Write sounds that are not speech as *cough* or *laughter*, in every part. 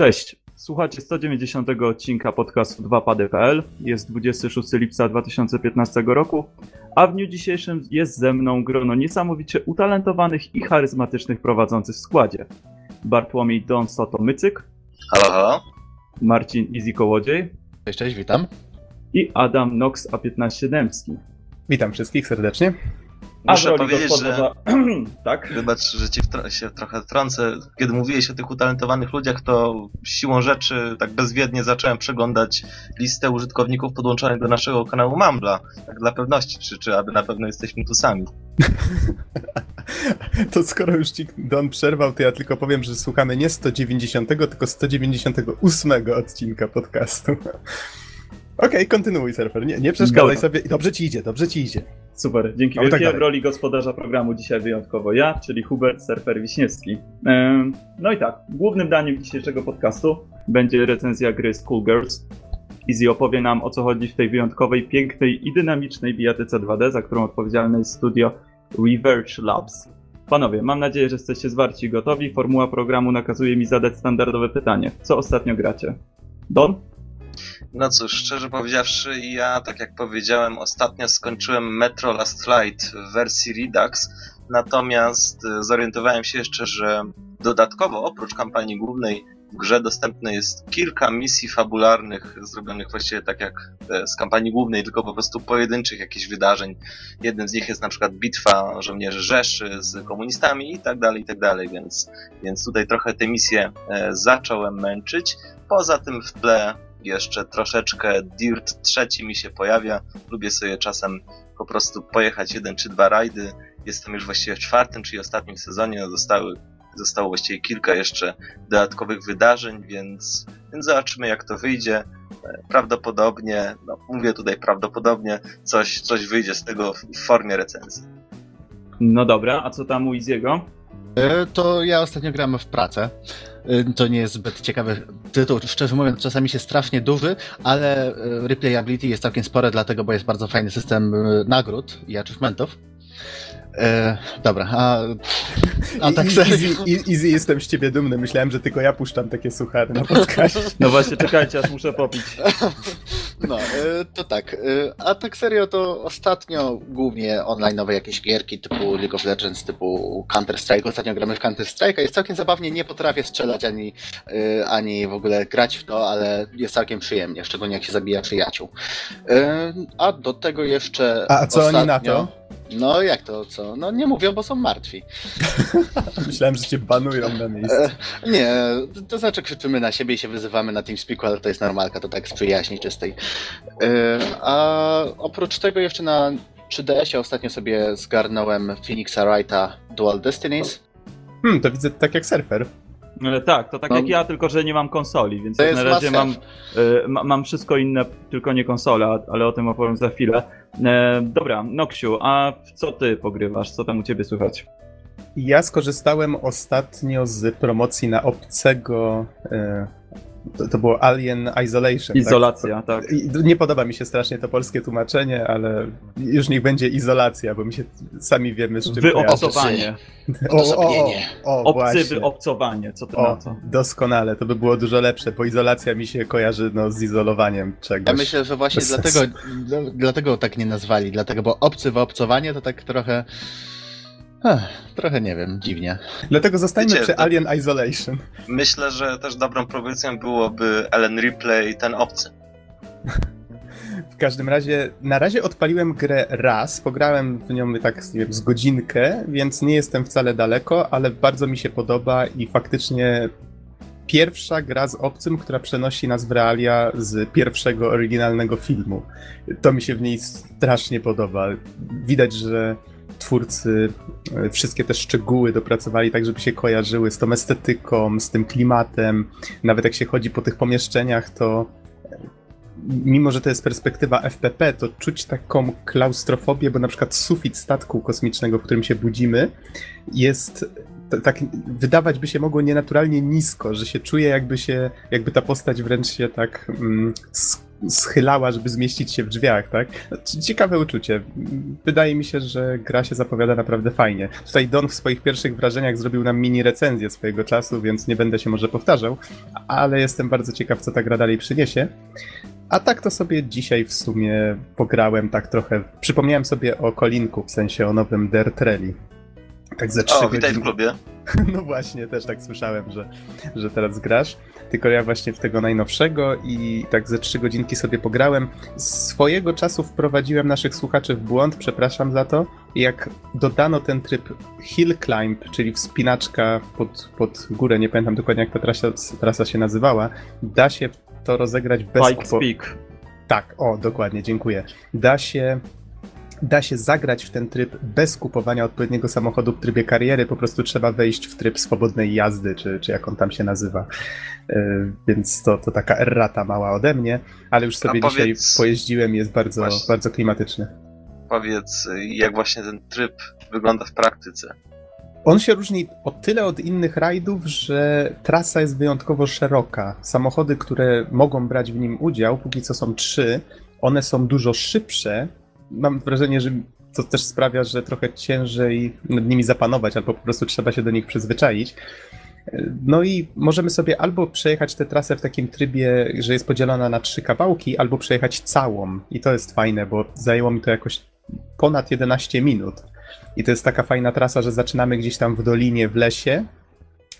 Cześć, słuchacie 190 odcinka podcastu 2pady.pl. Jest 26 lipca 2015 roku, a w dniu dzisiejszym jest ze mną grono niesamowicie utalentowanych i charyzmatycznych prowadzących w składzie. Bartłomiej Don Soto-Mycyk, Halo, halo. Marcin Easy Kołodziej Cześć, cześć, witam. i Adam Nox A15 Dębski. Witam wszystkich serdecznie. Muszę powiedzieć, że *clears throat* tak? wybacz, że ci się trochę wtrącę. Kiedy mówiłeś o tych utalentowanych ludziach, to siłą rzeczy tak bezwiednie zacząłem przeglądać listę użytkowników podłączonych do naszego kanału Mambla. Tak dla pewności, czy, czy aby na pewno jesteśmy tu sami. *laughs* To skoro już ci Don przerwał, to ja tylko powiem, że słuchamy nie 190, tylko 198 odcinka podcastu. Okej, kontynuuj, surfer. Nie, nie przeszkadzaj Dobra. sobie. Dobrze ci idzie, dobrze ci idzie. Super, dzięki No i tak wielkie. w roli gospodarza programu dzisiaj wyjątkowo ja, czyli Hubert Surfer Wiśniewski. No i tak, głównym daniem dzisiejszego podcastu będzie recenzja gry Schoolgirls. Easy opowie nam o co chodzi w tej wyjątkowej, pięknej i dynamicznej bijatyce 2D, za którą odpowiedzialne jest studio Reverge Labs. Panowie, mam nadzieję, że jesteście zwarci i gotowi. Formuła programu nakazuje mi zadać standardowe pytanie. Co ostatnio gracie? Don? No cóż, szczerze powiedziawszy, ja, tak jak powiedziałem, ostatnio skończyłem Metro Last Flight w wersji Redux, natomiast e, zorientowałem się jeszcze, że dodatkowo, oprócz kampanii głównej, w grze dostępne jest kilka misji fabularnych, zrobionych właściwie tak jak e, z kampanii głównej, tylko po prostu pojedynczych jakichś wydarzeń. Jeden z nich jest na przykład bitwa żołnierzy Rzeszy z komunistami i tak dalej, i tak dalej, więc, więc tutaj trochę te misje e, zacząłem męczyć. Poza tym w tle jeszcze troszeczkę Dirt trzeci mi się pojawia. Lubię sobie czasem po prostu pojechać jeden czy dwa rajdy. Jestem już właściwie w czwartym, czyli ostatnim sezonie. Zostały, zostało właściwie kilka jeszcze dodatkowych wydarzeń, więc, więc zobaczymy jak to wyjdzie. Prawdopodobnie, no mówię tutaj prawdopodobnie, coś, coś wyjdzie z tego w- formie recenzji. No dobra, a co tam u Easy'ego? E, To ja ostatnio gram w pracę. E, To nie jest zbyt ciekawy tytuł. Szczerze mówiąc, czasami się strasznie duży, ale e, replayability jest całkiem spore, dlatego, bo jest bardzo fajny system nagród i achievementów. E, dobra, a, a tak serio. Easy, i- easy, jestem z ciebie dumny. Myślałem, że tylko ja puszczam takie suchary na podcaście. No właśnie, czekajcie, aż muszę popić. No, e, to tak. e, A tak serio, to ostatnio głównie online'owe jakieś gierki typu League of Legends, typu Counter-Strike. Ostatnio gramy w Counter-Strike, jest całkiem zabawnie. Nie potrafię strzelać ani, ani w ogóle grać w to, ale jest całkiem przyjemnie, szczególnie jak się zabija przyjaciół. A do tego jeszcze. A co oni na ostatnio- to? No jak to co? No nie mówią, bo są martwi. *laughs* Myślałem, że cię banują na miejscu. E, Nie, to znaczy krzyczymy na siebie i się wyzywamy na TeamSpeaku, ale to jest normalka, to tak z przyjaźni czystej. E, A oprócz tego jeszcze na 3DS-ie ostatnio sobie zgarnąłem Phoenixa Wrighta Dual Destinies. Hmm, to widzę tak jak surfer. Ale tak, to tak No. jak ja, tylko że nie mam konsoli, więc To jak jest na razie mam, y, ma, mam wszystko inne, tylko nie konsola, ale o tym opowiem za chwilę. E, dobra, Noksiu, a w co ty pogrywasz? Co tam u ciebie słychać? Ja skorzystałem ostatnio z promocji na obcego. E, to, to było Alien Isolation. Izolacja, tak. Tak? I nie podoba mi się strasznie to polskie tłumaczenie, ale już niech będzie izolacja, bo my się sami wiemy, z czym. Wyobcowanie. O, o, Obcy wyobcowanie, co ty O, na to? doskonale, to by było dużo lepsze, bo izolacja mi się kojarzy no, z izolowaniem czegoś. Ja myślę, że właśnie dlatego, dlatego tak nie nazwali, dlatego, bo obcy wyobcowanie to tak trochę... Ech, trochę nie wiem, dziwnie. Dlatego zostańmy Wiecie, przy to- Alien Isolation. Myślę, że też dobrą propozycją byłoby Ellen Ripley, ten obcy. W każdym razie, na razie odpaliłem grę raz, pograłem w nią tak nie wiem, z godzinkę, więc nie jestem wcale daleko, ale bardzo mi się podoba i faktycznie pierwsza gra z obcym, która przenosi nas w realia z pierwszego oryginalnego filmu. To mi się w niej strasznie podoba. Widać, że twórcy e, wszystkie te szczegóły dopracowali tak, żeby się kojarzyły z tą estetyką, z tym klimatem. Nawet jak się chodzi po tych pomieszczeniach, to mimo że to jest perspektywa FPP, to czuć taką klaustrofobię, bo na przykład sufit statku kosmicznego, w którym się budzimy, jest tak, wydawać by się mogło nienaturalnie nisko, że się czuje jakby się, jakby ta postać wręcz się tak mm, schylała, żeby zmieścić się w drzwiach, tak? Ciekawe uczucie. Wydaje mi się, że gra się zapowiada naprawdę fajnie. Tutaj Don w swoich pierwszych wrażeniach zrobił nam mini recenzję swojego czasu, więc nie będę się może powtarzał, ale jestem bardzo ciekaw, co ta gra dalej przyniesie. A tak to sobie dzisiaj w sumie pograłem tak trochę. Przypomniałem sobie o Kolinku, w sensie o nowym Dirt Rally. Tak ze trzy O, godziny. witaj w klubie. *laughs* No właśnie, też tak słyszałem, że, że teraz grasz. Tylko ja właśnie w tego najnowszego i tak ze trzy godzinki sobie pograłem. Swojego czasu wprowadziłem naszych słuchaczy w błąd, przepraszam za to. Jak dodano ten tryb Hill Climb, czyli wspinaczka pod, pod górę, nie pamiętam dokładnie jak ta trasa, trasa się nazywała, da się to rozegrać bez... Bike Speak. tak, o, dokładnie, dziękuję. Da się, da się zagrać w ten tryb bez kupowania odpowiedniego samochodu w trybie kariery, po prostu trzeba wejść w tryb swobodnej jazdy, czy, czy jak on tam się nazywa. Yy, Więc to, to taka errata mała ode mnie, ale już sobie A dzisiaj powiedz- pojeździłem i jest bardzo, Właśnie. bardzo klimatyczny. Powiedz, jak właśnie ten tryb wygląda w praktyce. On się różni o tyle od innych rajdów, że trasa jest wyjątkowo szeroka. Samochody, które mogą brać w nim udział, póki co są trzy, one są dużo szybsze. Mam wrażenie, że to też sprawia, że trochę ciężej nad nimi zapanować, albo po prostu trzeba się do nich przyzwyczaić. No i możemy sobie albo przejechać tę trasę w takim trybie, że jest podzielona na trzy kawałki, albo przejechać całą. I to jest fajne, bo zajęło mi to jakoś ponad 11 minut. I to jest taka fajna trasa, że zaczynamy gdzieś tam w dolinie, w lesie,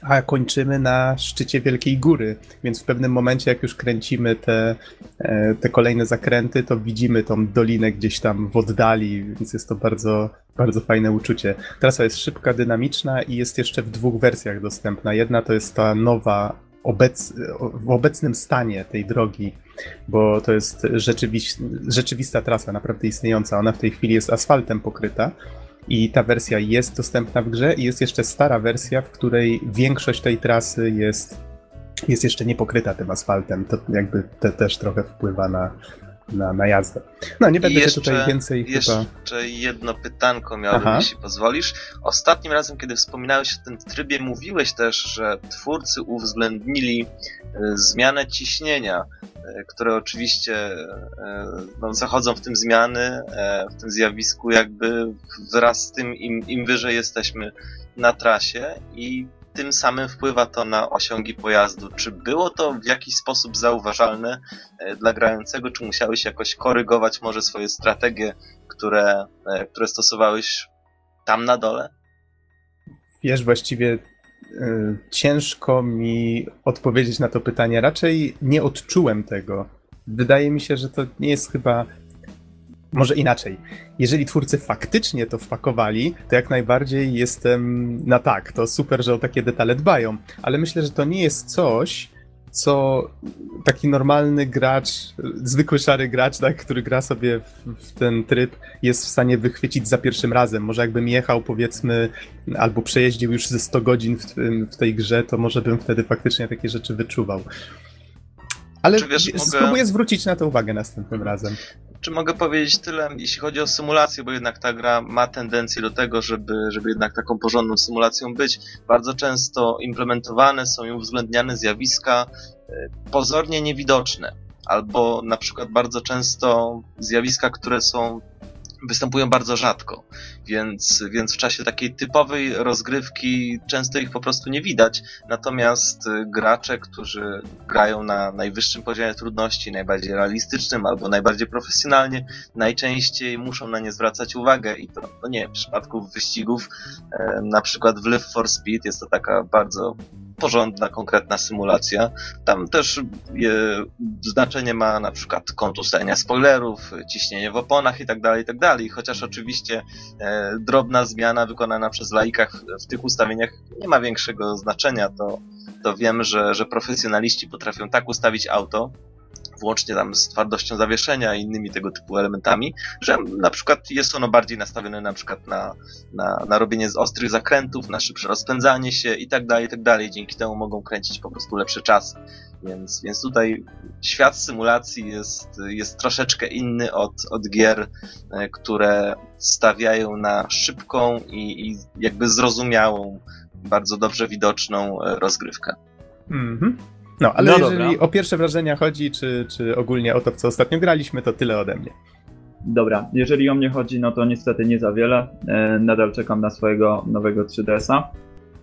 a kończymy na szczycie Wielkiej Góry. Więc w pewnym momencie, jak już kręcimy te, e, te kolejne zakręty, to widzimy tą dolinę gdzieś tam w oddali, więc jest to bardzo, bardzo fajne uczucie. Trasa jest szybka, dynamiczna i jest jeszcze w dwóch wersjach dostępna. Jedna to jest ta nowa, obec, w obecnym stanie tej drogi, bo to jest rzeczywiś, rzeczywista trasa, naprawdę istniejąca. Ona w tej chwili jest asfaltem pokryta. I ta wersja jest dostępna w grze i jest jeszcze stara wersja, w której większość tej trasy jest, jest jeszcze nie pokryta tym asfaltem. To jakby te też trochę wpływa na, na, na jazdę. No, nie będę cię tutaj więcej chyba... Jeszcze jedno pytanko miałbym, Aha. jeśli pozwolisz. Ostatnim razem, kiedy wspominałeś o tym trybie, mówiłeś też, że twórcy uwzględnili e, zmianę ciśnienia, e, które oczywiście e, no, zachodzą w tym zmiany, w tym zjawisku jakby wraz z tym, im, im wyżej jesteśmy na trasie i tym samym wpływa to na osiągi pojazdu. Czy było to w jakiś sposób zauważalne e, dla grającego, czy musiałeś jakoś korygować może swoje strategie, które, e, które stosowałeś tam na dole? Wiesz, właściwie y, ciężko mi odpowiedzieć na to pytanie. Raczej nie odczułem tego. Wydaje mi się, że to nie jest chyba. Może inaczej. Jeżeli twórcy faktycznie to wpakowali, to jak najbardziej jestem na tak. To super, że o takie detale dbają. Ale myślę, że to nie jest coś, co taki normalny gracz, zwykły szary gracz, tak, który gra sobie w, w ten tryb, jest w stanie wychwycić za pierwszym razem. Może jakbym jechał, powiedzmy, albo przejeździł już ze 100 godzin w, w tej grze, to może bym wtedy faktycznie takie rzeczy wyczuwał. Ale wiesz, wiesz, mogę- spróbuję zwrócić na to uwagę następnym razem. Czy mogę powiedzieć tyle, jeśli chodzi o symulację, bo jednak ta gra ma tendencję do tego, żeby, żeby jednak taką porządną symulacją być. Bardzo często implementowane są i uwzględniane zjawiska e, pozornie niewidoczne, albo na przykład bardzo często zjawiska, które są występują bardzo rzadko, więc, więc w czasie takiej typowej rozgrywki często ich po prostu nie widać. Natomiast y, gracze, którzy grają na najwyższym poziomie trudności, najbardziej realistycznym albo najbardziej profesjonalnie, najczęściej muszą na nie zwracać uwagę i to, no nie, w przypadku wyścigów, na przykład w Live for Speed jest to taka bardzo porządna, konkretna symulacja. Tam też e, znaczenie ma na przykład kąt ustawienia spoilerów, ciśnienie w oponach i tak dalej, i tak. Chociaż oczywiście e, drobna zmiana wykonana przez laika w, w tych ustawieniach nie ma większego znaczenia, to, to wiem, że, że profesjonaliści potrafią tak ustawić auto, włącznie tam z twardością zawieszenia i innymi tego typu elementami, że na przykład jest ono bardziej nastawione na przykład na, na, na robienie z ostrych zakrętów, na szybsze rozpędzanie się i tak dalej, i tak dalej. Dzięki temu mogą kręcić po prostu lepsze czasy. Więc, więc tutaj świat symulacji jest, jest troszeczkę inny od, od gier, e, które stawiają na szybką i, i jakby zrozumiałą, bardzo dobrze widoczną e, rozgrywkę. Mhm. No, ale No jeżeli dobra. o pierwsze wrażenia chodzi, czy, czy ogólnie o to, w co ostatnio graliśmy, to tyle ode mnie. Dobra, jeżeli o mnie chodzi, no to niestety nie za wiele. E, nadal czekam na swojego nowego 3DS-a.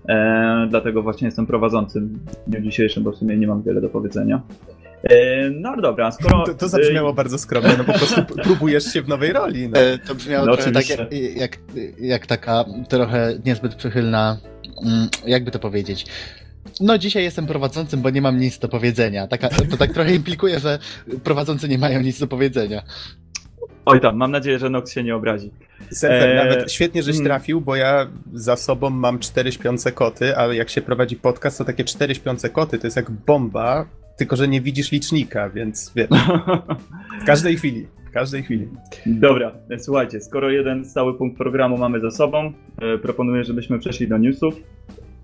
E, dlatego właśnie jestem prowadzącym w dniu dzisiejszym, bo w sumie nie mam wiele do powiedzenia. E, no dobra, skoro. To, to zabrzmiało bardzo skromnie, no po prostu próbujesz się w nowej roli. No. E, To brzmiało No trochę tak jak, jak, jak taka trochę niezbyt przychylna, mm, jakby to powiedzieć. No dzisiaj jestem prowadzącym, bo nie mam nic do powiedzenia. Taka, to tak trochę implikuje, że prowadzący nie mają nic do powiedzenia. Oj tam, mam nadzieję, że Nox się nie obrazi. Serwer, E, nawet świetnie, żeś mm. trafił, bo ja za sobą mam cztery śpiące koty, ale jak się prowadzi podcast, to takie cztery śpiące koty to jest jak bomba, tylko że nie widzisz licznika, więc wiesz, *laughs* w każdej chwili, w każdej chwili. Dobra, słuchajcie, skoro jeden stały punkt programu mamy za sobą, e, proponuję, żebyśmy przeszli do newsów.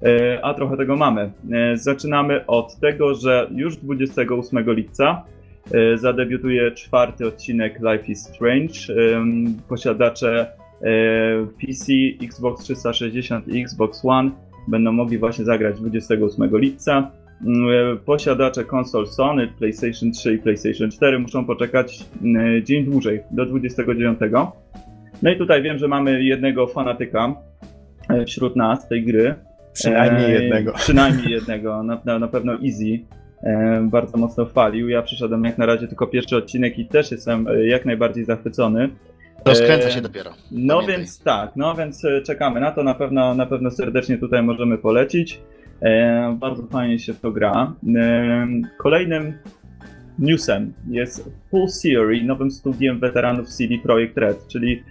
E, a trochę tego mamy. E, zaczynamy od tego, że już 28 lipca e, zadebiutuje czwarty odcinek Life is Strange. Posiadacze PC, Xbox 360 i Xbox One będą mogli właśnie zagrać 28 lipca. Mm, Posiadacze konsol Sony, PlayStation 3 i PlayStation 4 muszą poczekać mm, dzień dłużej, do 29. No i tutaj wiem, że mamy jednego fanatyka wśród nas tej gry. Przynajmniej jednego. *laughs* Przynajmniej jednego, na, na, na pewno Easy. E, bardzo mocno chwalił. Ja przyszedłem jak na razie tylko pierwszy odcinek i też jestem e, jak najbardziej zachwycony. Rozkręca E, się dopiero. No Pamiętaj. więc tak, no więc czekamy na to, na pewno, na pewno serdecznie tutaj możemy polecić. Bardzo fajnie się w to gra. Kolejnym newsem jest Full Theory, nowym studiem weteranów CD Projekt Red, czyli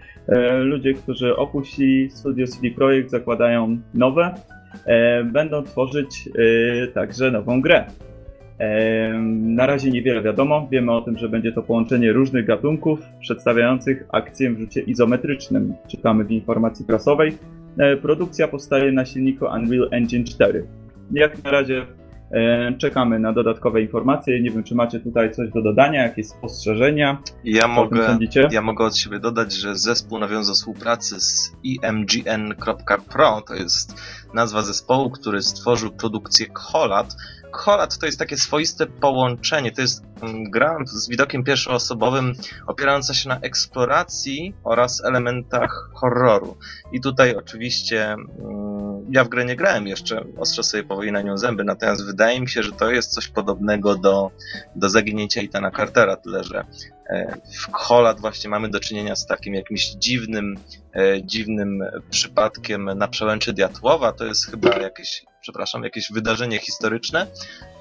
ludzie, którzy opuścili studio CD Projekt, zakładają nowe, będą tworzyć e, także nową grę. E, Na razie niewiele wiadomo. Wiemy o tym, że będzie to połączenie różnych gatunków przedstawiających akcję w rzucie izometrycznym. Czytamy w informacji prasowej. E, Produkcja powstaje na silniku Unreal Engine 4. Jak na razie e, czekamy na dodatkowe informacje. Nie wiem, czy macie tutaj coś do dodania, jakieś spostrzeżenia. Ja mogę, ja mogę od siebie dodać, że zespół nawiązał współpracę z imgn.pro, to jest nazwa zespołu, który stworzył produkcję Kholat. Kholat to jest takie swoiste połączenie, to jest mm, gra z widokiem pierwszoosobowym opierająca się na eksploracji oraz elementach horroru. I tutaj oczywiście mm, ja w grę nie grałem jeszcze, ostrzę sobie powoli na nią zęby, natomiast wydaje mi się, że to jest coś podobnego do, do zaginięcia Itana Cartera, tyle że e, w Kholat właśnie mamy do czynienia z takim jakimś dziwnym, e, dziwnym przypadkiem na przełęczy Diatłowa. To jest chyba jakieś, przepraszam, jakieś wydarzenie historyczne.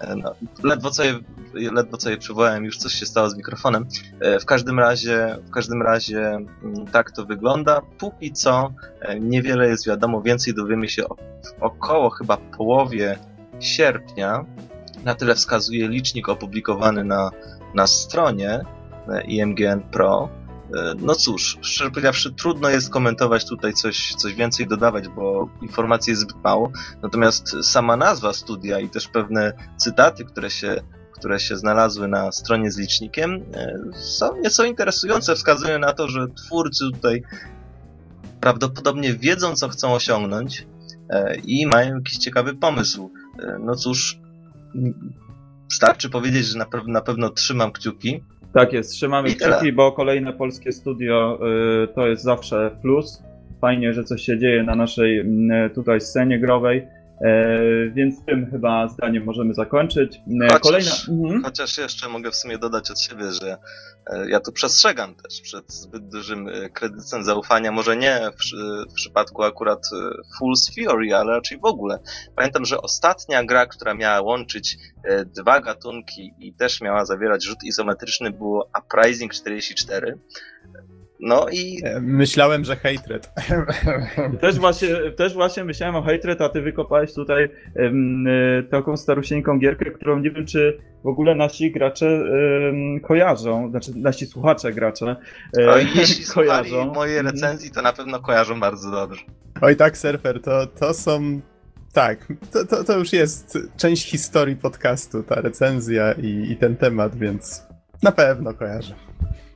E, No, ledwo, co je, ledwo co je przywołałem, już coś się stało z mikrofonem. E, W każdym razie, w każdym razie mm, tak to wygląda. Póki co e, niewiele jest wiadomo, więcej dowiemy się o, około chyba połowie sierpnia. Na tyle wskazuje licznik opublikowany na, na stronie IMGN Pro. E, No cóż, szczerze powiedziawszy, trudno jest komentować tutaj coś, coś więcej dodawać, bo informacji jest zbyt mało. Natomiast sama nazwa studia i też pewne cytaty, które się, które się znalazły na stronie z licznikiem, e, są nieco interesujące. Wskazują na to, że twórcy tutaj prawdopodobnie wiedzą, co chcą osiągnąć e, i mają jakiś ciekawy pomysł. No cóż, starczy powiedzieć, że na, na pewno trzymam kciuki. Tak jest, trzymamy kciuki, bo kolejne polskie studio y, to jest zawsze plus. Fajnie, że coś się dzieje na naszej mm, tutaj scenie growej. E, więc tym chyba zdaniem możemy zakończyć. E, Chociaż- Kolejna. Mhm. Chociaż jeszcze mogę w sumie dodać od siebie, że e, ja tu przestrzegam też przed zbyt dużym kredytem zaufania. Może nie w, w przypadku akurat Fool's Fury, ale raczej w ogóle. Pamiętam, że ostatnia gra, która miała łączyć dwa gatunki i też miała zawierać rzut izometryczny było Uprising 44. No i E, Myślałem, że hatred. *laughs* Też właśnie, też właśnie myślałem o Hatred, a ty wykopałeś tutaj y, taką starusieńką gierkę, którą nie wiem, czy w ogóle nasi gracze kojarzą, znaczy nasi słuchacze gracze e, i jeśli *laughs* kojarzą. mojej Mhm. recenzji, to na pewno kojarzą bardzo dobrze. Oj tak, surfer, to, to są... Tak, to, to, to już jest część historii podcastu, ta recenzja i, i ten temat, więc na pewno kojarzę.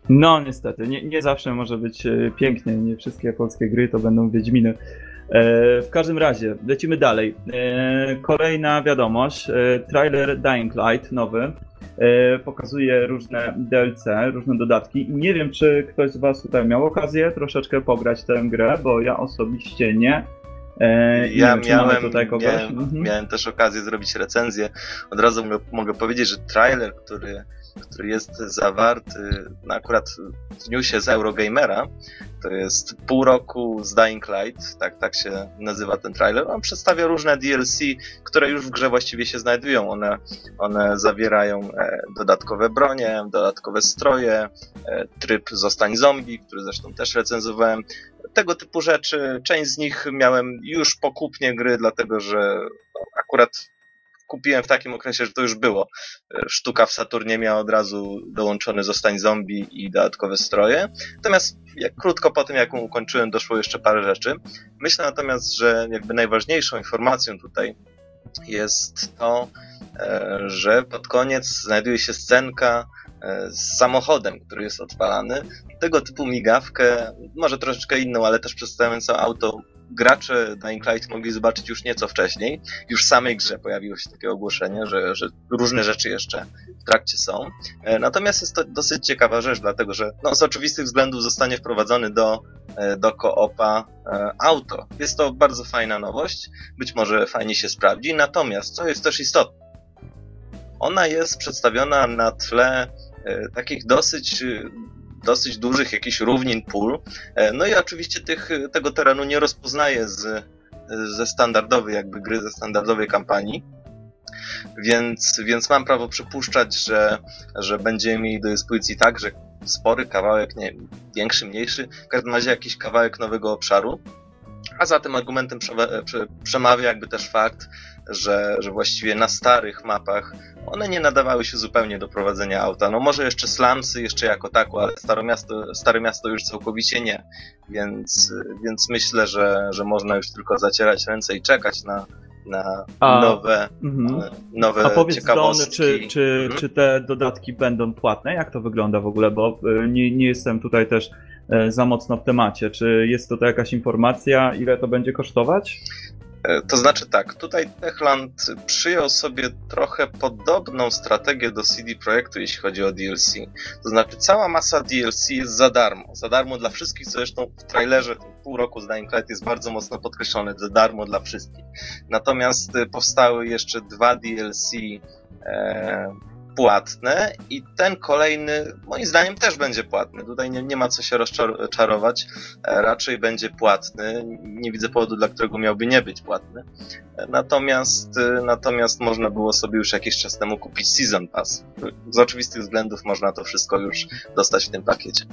No niestety, nie, nie zawsze może być e, pięknie, nie wszystkie polskie gry to będą Wiedźminy. E, w każdym razie, lecimy dalej. E, kolejna wiadomość. Trailer Dying Light nowy pokazuje różne DLC, różne dodatki. Nie wiem, czy ktoś z Was tutaj miał okazję troszeczkę pograć tę grę, bo ja osobiście nie. E, nie Ja wiem, miałem, tutaj kogoś. miałem, Mhm. miałem też okazję zrobić recenzję. Od razu mogę, mogę powiedzieć, że trailer, który, który jest zawarty no akurat w newsie z Eurogamera, to jest pół roku z Dying Light, tak, tak się nazywa ten trailer. On przedstawia różne DLC, które już w grze właściwie się znajdują. One, one zawierają e, dodatkowe bronie, dodatkowe stroje, e, tryb Zostań Zombie, który zresztą też recenzowałem. Tego typu rzeczy. Część z nich miałem już po kupnie gry, dlatego że no, akurat kupiłem w takim okresie, że to już było. E, Sztuka w Saturnie miała od razu dołączony Zostań Zombie i dodatkowe stroje. Natomiast jak krótko po tym, jak ją ukończyłem, doszło jeszcze parę rzeczy. Myślę natomiast, że jakby najważniejszą informacją tutaj jest to, e, że pod koniec znajduje się scenka e, z samochodem, który jest odpalany. Tego typu migawkę, może troszeczkę inną, ale też przedstawiającą auto, gracze Dying Light mogli zobaczyć już nieco wcześniej. Już w samej grze pojawiło się takie ogłoszenie, że, że różne rzeczy jeszcze w trakcie są. E, Natomiast jest to dosyć ciekawa rzecz, dlatego że no, z oczywistych względów zostanie wprowadzony do, e, do koopa e, auto. Jest to bardzo fajna nowość, być może fajnie się sprawdzi, natomiast co jest też istotne, ona jest przedstawiona na tle takich dosyć dosyć dużych jakichś równin pól. E, No i oczywiście tych, tego terenu nie rozpoznaje z, ze standardowej jakby gry, ze standardowej kampanii. Więc, więc mam prawo przypuszczać, że, że będziemy mieli do dyspozycji także spory kawałek, nie większy, mniejszy, w każdym razie jakiś kawałek nowego obszaru. A za tym argumentem prze- przemawia jakby też fakt, że, że właściwie na starych mapach one nie nadawały się zupełnie do prowadzenia auta. No może jeszcze slumsy jeszcze jako tako, ale Stare Miasto, Stare Miasto już całkowicie nie. Więc, więc myślę, że, że można już tylko zacierać ręce i czekać na, na A- nowe, Mhm. nowe A powiedz Don, ciekawostki. czy, czy, Mhm. czy te dodatki będą płatne? Jak to wygląda w ogóle? Bo y, nie, nie jestem tutaj też e, za mocno w temacie. Czy jest to jakaś informacja, ile to będzie kosztować? E, To znaczy tak, tutaj Techland przyjął sobie trochę podobną strategię do CD Projektu, jeśli chodzi o DLC. To znaczy cała masa DLC jest za darmo. Za darmo dla wszystkich, co zresztą w trailerze pół roku z Dying Light jest bardzo mocno podkreślone, za darmo dla wszystkich. Natomiast e, powstały jeszcze dwa DLC e, płatne i ten kolejny moim zdaniem też będzie płatny. Tutaj nie, nie ma co się rozczarować. E, raczej będzie płatny. Nie widzę powodu, dla którego miałby nie być płatny. E, Natomiast, e, natomiast można było sobie już jakiś czas temu kupić Season Pass. Z oczywistych względów można to wszystko już dostać w tym pakiecie.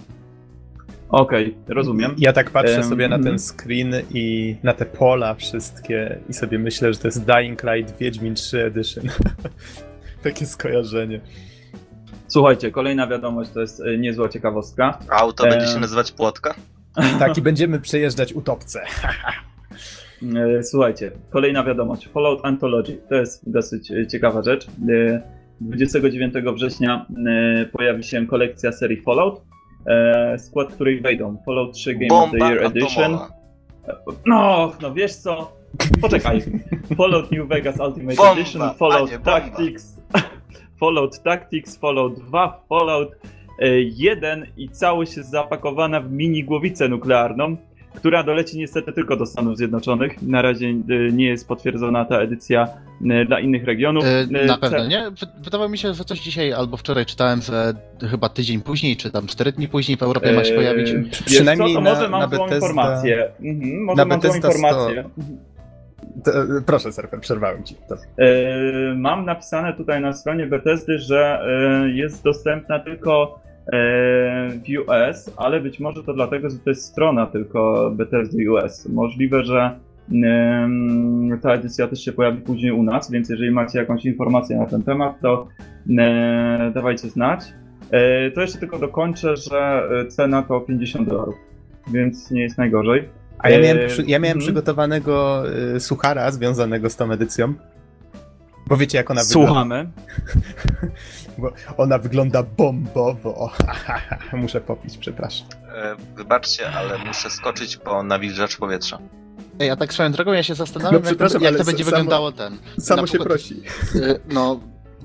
Okej, rozumiem. Ja tak patrzę Em, sobie na mhm. ten screen i na te pola wszystkie i sobie myślę, że to jest Dying Light Wiedźmin 3 Edition. *laughs* Takie skojarzenie. Słuchajcie, kolejna wiadomość to jest e, niezła ciekawostka. A auto E, będzie się nazywać Płotka? Tak, i będziemy przejeżdżać utopce. E, Słuchajcie, kolejna wiadomość. Fallout Anthology. To jest dosyć e, ciekawa rzecz. E, 29 września pojawi się kolekcja serii Fallout, skład której wejdą Fallout 3 Game of the Bomba Year Edition. No, no wiesz co? Poczekaj. *laughs* Fallout New Vegas Ultimate Bomba, Edition, Fallout bomba. Tactics, *laughs* Fallout Tactics, Fallout 2, Fallout e, 1 i całość jest zapakowana w mini głowicę nuklearną, która doleci niestety tylko do Stanów Zjednoczonych. Na razie e, nie jest potwierdzona ta edycja e, dla innych regionów. E, E, Na pewno nie. Wy- Wydawało mi się, że coś dzisiaj albo wczoraj czytałem, że chyba tydzień później, czy tam cztery dni później w Europie ma się pojawić. Eee, przynajmniej co, to na- może mam na złą Bethesda- informację. Mhm, może na mam złą Bethesda informację. To, proszę, Serper, przerwałem ci. E, Mam napisane tutaj na stronie Bethesdy, że e, jest dostępna tylko e, w US, ale być może to dlatego, że to jest strona tylko Bethesdy US. Możliwe, że ta edycja też się pojawi później u nas, więc jeżeli macie jakąś informację na ten temat, to dawajcie znać. To jeszcze tylko dokończę, że cena to 50 dolarów, więc nie jest najgorzej. A ja miałem, E, przy, ja miałem mhm. przygotowanego y, suchara związanego z tą edycją. Bo wiecie, jak ona wygląda. Słuchamy. *laughs* Bo ona wygląda bombowo. *laughs* Muszę popić, przepraszam. E, Wybaczcie, ale muszę skoczyć po nawilżacz powietrza. Ej, a tak swoją drogą ja się zastanawiam, No, jak, to, jak to będzie samo- wyglądało ten. Samo się prosi. Y, No,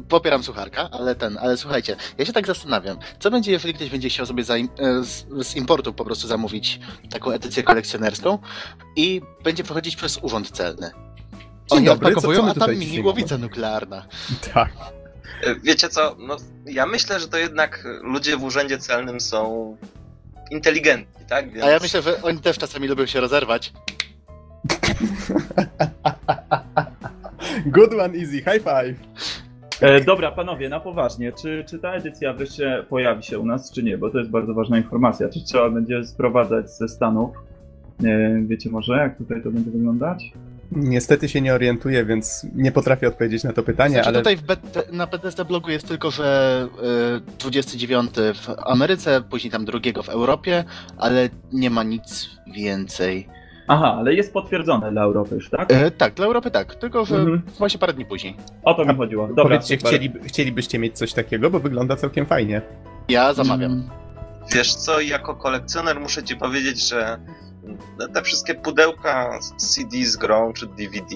popieram sucharka, ale ten, ale słuchajcie, ja się tak zastanawiam, co będzie, jeżeli ktoś będzie chciał sobie za, e, z, z importu po prostu zamówić taką edycję kolekcjonerską i będzie przechodzić przez urząd celny. Dzień Oni dobry, co- co my a tam mini głowica nuklearna. Tak. E, Wiecie co, no, ja myślę, że to jednak ludzie w urzędzie celnym są inteligentni, tak? Więc... A ja myślę, że oni też czasami lubią się rozerwać. *laughs* Good one, easy, high five. E, dobra, panowie, na poważnie. Czy, czy ta edycja wreszcie pojawi się u nas, czy nie? Bo to jest bardzo ważna informacja. Czy trzeba będzie sprowadzać ze Stanów? E, wiecie może, jak tutaj to będzie wyglądać? Niestety się nie orientuję, więc nie potrafię odpowiedzieć na to pytanie, Znaczy ale tutaj w Bet- na Bethesda blogu jest tylko, że y, 29 w Ameryce, później tam drugiego w Europie, ale nie ma nic więcej. Aha, ale jest potwierdzone dla Europy już, tak? E, tak, dla Europy tak, tylko że Mhm. właśnie parę dni później. O to mi chodziło. Dobra, powiedzcie, chcieli, chcielibyście mieć coś takiego, bo wygląda całkiem fajnie. Ja zamawiam. Mm, Wiesz co, jako kolekcjoner muszę ci powiedzieć, że te wszystkie pudełka z CD z grą czy DVD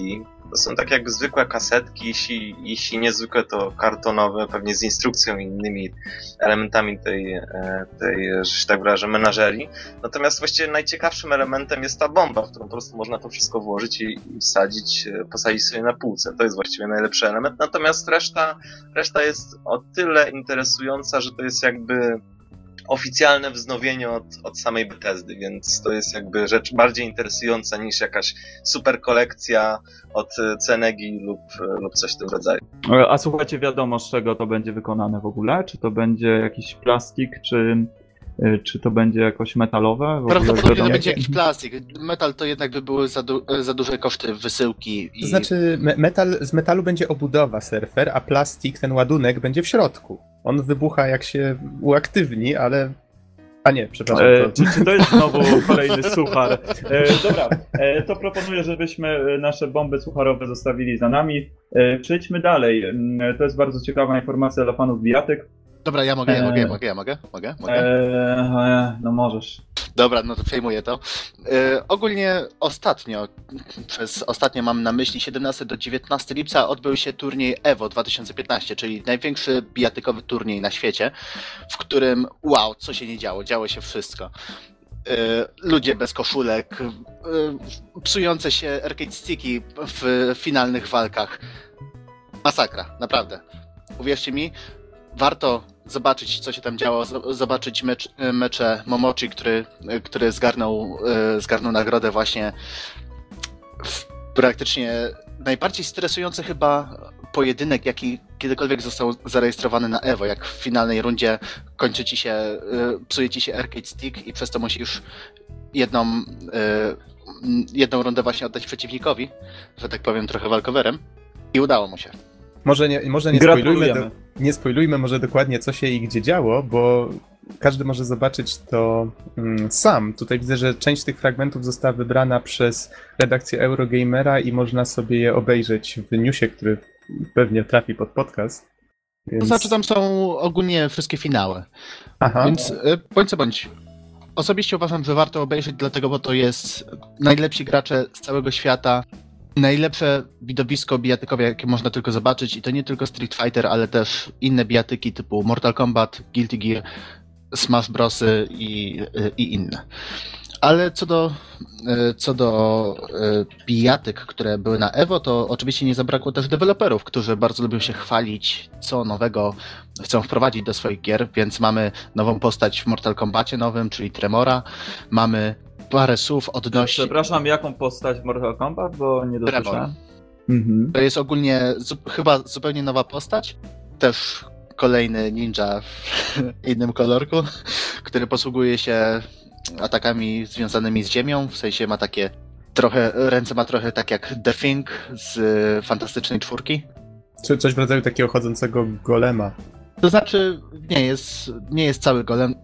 to są tak jak zwykłe kasetki, jeśli, jeśli niezwykłe to kartonowe, pewnie z instrukcją i innymi elementami tej, e, tej że się tak wyrażę, menażerii. Natomiast właściwie najciekawszym elementem jest ta bomba, w którą po prostu można to wszystko włożyć i, i wsadzić, e, posadzić sobie na półce. To jest właściwie najlepszy element. Natomiast reszta, reszta jest o tyle interesująca, że to jest jakby oficjalne wznowienie od, od samej Bethesdy, więc to jest jakby rzecz bardziej interesująca niż jakaś super kolekcja od e, Cenegi lub, e, lub coś w tym rodzaju. E, A słuchajcie, wiadomo z czego to będzie wykonane w ogóle? Czy to będzie jakiś plastik, czy, czy to będzie jakoś metalowe? Prawdopodobnie to będzie jakiś plastik. Metal to jednak by były za, du- za duże koszty wysyłki. I... To znaczy, me- metal, z metalu będzie obudowa surfer, a plastik, ten ładunek, będzie w środku. On wybucha jak się uaktywni, ale... A nie, przepraszam. E, To... czy, czy to jest znowu *laughs* kolejny suchar? E, dobra, e, to proponuję, żebyśmy e, nasze bomby sucharowe zostawili za nami. E, przejdźmy dalej. Mm, To jest bardzo ciekawa informacja dla fanów bijatyk. Dobra, ja mogę, ja mogę, ja mogę, ja mogę, mogę, mogę. No możesz. Dobra, no to przejmuję to. E, ogólnie ostatnio, przez ostatnio mam na myśli 17 do 19 lipca odbył się turniej EVO 2015, czyli największy bijatykowy turniej na świecie, w którym wow, co się nie działo, działo się wszystko. E, ludzie bez koszulek, e, psujące się arcade sticki w finalnych walkach. Masakra, naprawdę. Uwierzcie mi, warto zobaczyć, co się tam działo, zo- zobaczyć mecz, mecze Momochi, który, który zgarnął, e, zgarnął nagrodę właśnie w praktycznie najbardziej stresujący chyba pojedynek, jaki kiedykolwiek został zarejestrowany na EVO, jak w finalnej rundzie kończy ci się, e, psuje ci się arcade stick i przez to musisz jedną, e, jedną rundę właśnie oddać przeciwnikowi, że tak powiem trochę walkowerem i udało mu się. Może nie, może nie spoilujmy, do, nie spoilujmy może dokładnie co się i gdzie działo, bo każdy może zobaczyć to mm, sam. Tutaj widzę, że część tych fragmentów została wybrana przez redakcję Eurogamera i można sobie je obejrzeć w newsie, który pewnie trafi pod podcast. Więc... To znaczy tam są ogólnie wszystkie finały. Aha. Więc y, bądź co bądź. Osobiście uważam, że warto obejrzeć, dlatego bo to jest najlepsi gracze z całego świata. Najlepsze widowisko bijatykowe, jakie można tylko zobaczyć, i to nie tylko Street Fighter, ale też inne bijatyki typu Mortal Kombat, Guilty Gear, Smash Brosy i, y, i inne. Ale co do, y, co do y, bijatyk, które były na Evo, to oczywiście nie zabrakło też deweloperów, którzy bardzo lubią się chwalić, co nowego chcą wprowadzić do swoich gier, więc mamy nową postać w Mortal Kombacie nowym, czyli Tremora. Mamy parę słów odnośnie... Przepraszam, jaką postać w Mortal Kombat, bo nie dosłyszałem. Mhm. To jest ogólnie zu- chyba zupełnie nowa postać. Też kolejny ninja w *laughs* innym kolorku, który posługuje się atakami związanymi z ziemią, w sensie ma takie trochę, ręce ma trochę tak jak The Thing z Fantastycznej Czwórki. Czy coś w rodzaju takiego chodzącego golema. To znaczy, nie jest, nie jest cały, golem,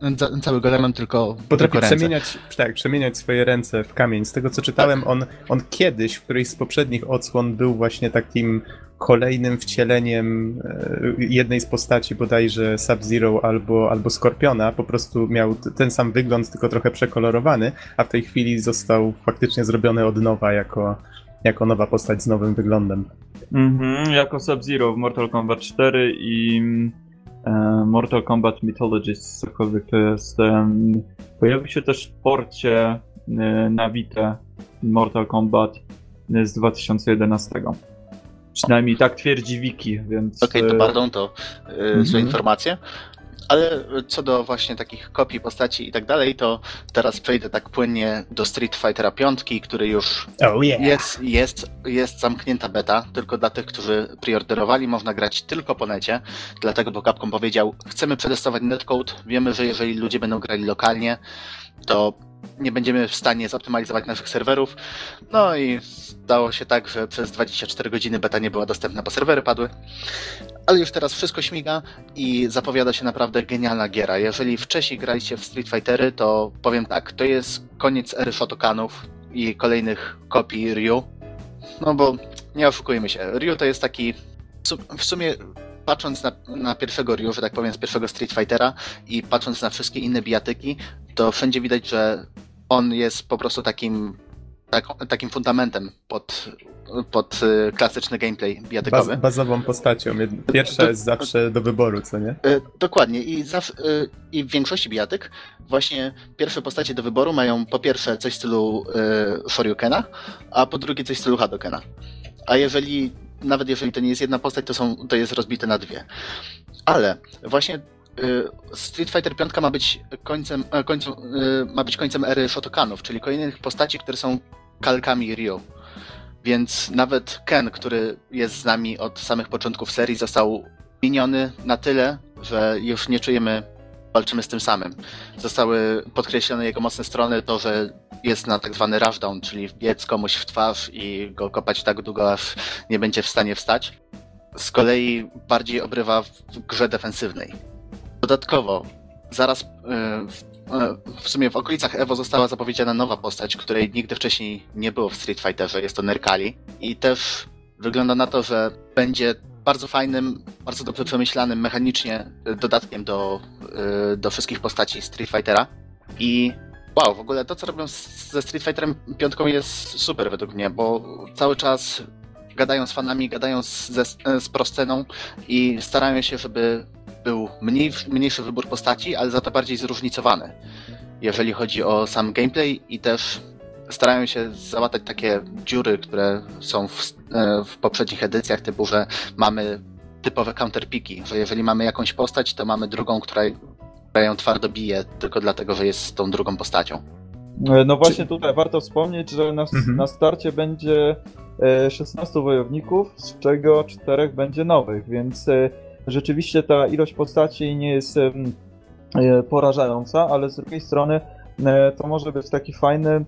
cały golemem, tylko. Potrafi tylko ręce. przemieniać, tak, przemieniać swoje ręce w kamień. Z tego co czytałem, on, on kiedyś w którejś z poprzednich odsłon był właśnie takim kolejnym wcieleniem e, jednej z postaci, bodajże Sub-Zero albo, albo Skorpiona. Po prostu miał ten sam wygląd, tylko trochę przekolorowany, a w tej chwili został faktycznie zrobiony od nowa jako, jako nowa postać z nowym wyglądem. Mhm, jako Sub-Zero w Mortal Kombat 4 i Mortal Kombat Mythologist, cokolwiek to jest. em, pojawił się też w porcie e, na Vita Mortal Kombat e, z 2011. Przynajmniej tak twierdzi Wiki, więc... Okej, to e, pardon, to y, Mhm. złe informacje. Ale co do właśnie takich kopii postaci i tak dalej, to teraz przejdę tak płynnie do Street Fightera 5, który już Oh yeah! jest, jest, jest zamknięta beta, tylko dla tych, którzy preorderowali, można grać tylko po necie, dlatego bo Capcom powiedział, chcemy przetestować netcode, wiemy, że jeżeli ludzie będą grali lokalnie, to nie będziemy w stanie zoptymalizować naszych serwerów. No i stało się tak, że przez 24 godziny beta nie była dostępna, bo serwery padły. Ale już teraz wszystko śmiga i zapowiada się naprawdę genialna giera. Jeżeli wcześniej graliście w Street Fightery, to powiem tak, to jest koniec ery Shotokanów i kolejnych kopii Ryu. No bo nie oszukujmy się, Ryu to jest taki w su- w sumie patrząc na, na pierwszego Ryu, że tak powiem, z pierwszego Street Fightera i patrząc na wszystkie inne bijatyki, to wszędzie widać, że on jest po prostu takim tak, takim fundamentem pod, pod y, klasyczny gameplay bijatykowy. Baz, bazową postacią. Pierwsza To- jest zawsze do wyboru, co nie? E, Dokładnie. I, zawsze, e, I w większości bijatyk właśnie pierwsze postacie do wyboru mają po pierwsze coś w stylu e, Shoryukena, a po drugie coś w stylu Hadokena. A jeżeli, nawet jeżeli to nie jest jedna postać, to, są, to jest rozbite na dwie. Ale właśnie e, Street Fighter 5 ma być końcem, e, końcem, e, ma być końcem ery Shotokanów, czyli kolejnych postaci, które są kalkami Ryu. Więc nawet Ken, który jest z nami od samych początków serii, został miniony na tyle, że już nie czujemy, walczymy z tym samym. Zostały podkreślone jego mocne strony, to, że jest na tak zwany rushdown, czyli wbiec komuś w twarz i go kopać tak długo, aż nie będzie w stanie wstać. Z kolei bardziej obrywa w grze defensywnej. Dodatkowo, zaraz w, e, w sumie w okolicach Evo została zapowiedziana nowa postać, której nigdy wcześniej nie było w Street Fighterze, jest to Nerkali. I też wygląda na to, że będzie bardzo fajnym, bardzo dobrze przemyślanym mechanicznie dodatkiem do, e, do wszystkich postaci Street Fightera. I wow, w ogóle to, co robią ze Street Fighterem 5 jest super według mnie, bo cały czas gadają z fanami, gadają z, z prosceną i starają się, żeby był mniej, mniejszy wybór postaci, ale za to bardziej zróżnicowany, jeżeli chodzi o sam gameplay i też starają się załatać takie dziury, które są w, e, w poprzednich edycjach, typu, że mamy typowe counterpiki, że jeżeli mamy jakąś postać, to mamy drugą, która, która ją twardo bije, tylko dlatego, że jest tą drugą postacią. E, No właśnie tutaj warto wspomnieć, że na, Mhm. na starcie będzie e, 16 wojowników, z czego 4 będzie nowych, więc e, rzeczywiście ta ilość postaci nie jest e, porażająca, ale z drugiej strony e, to może być taki fajny e,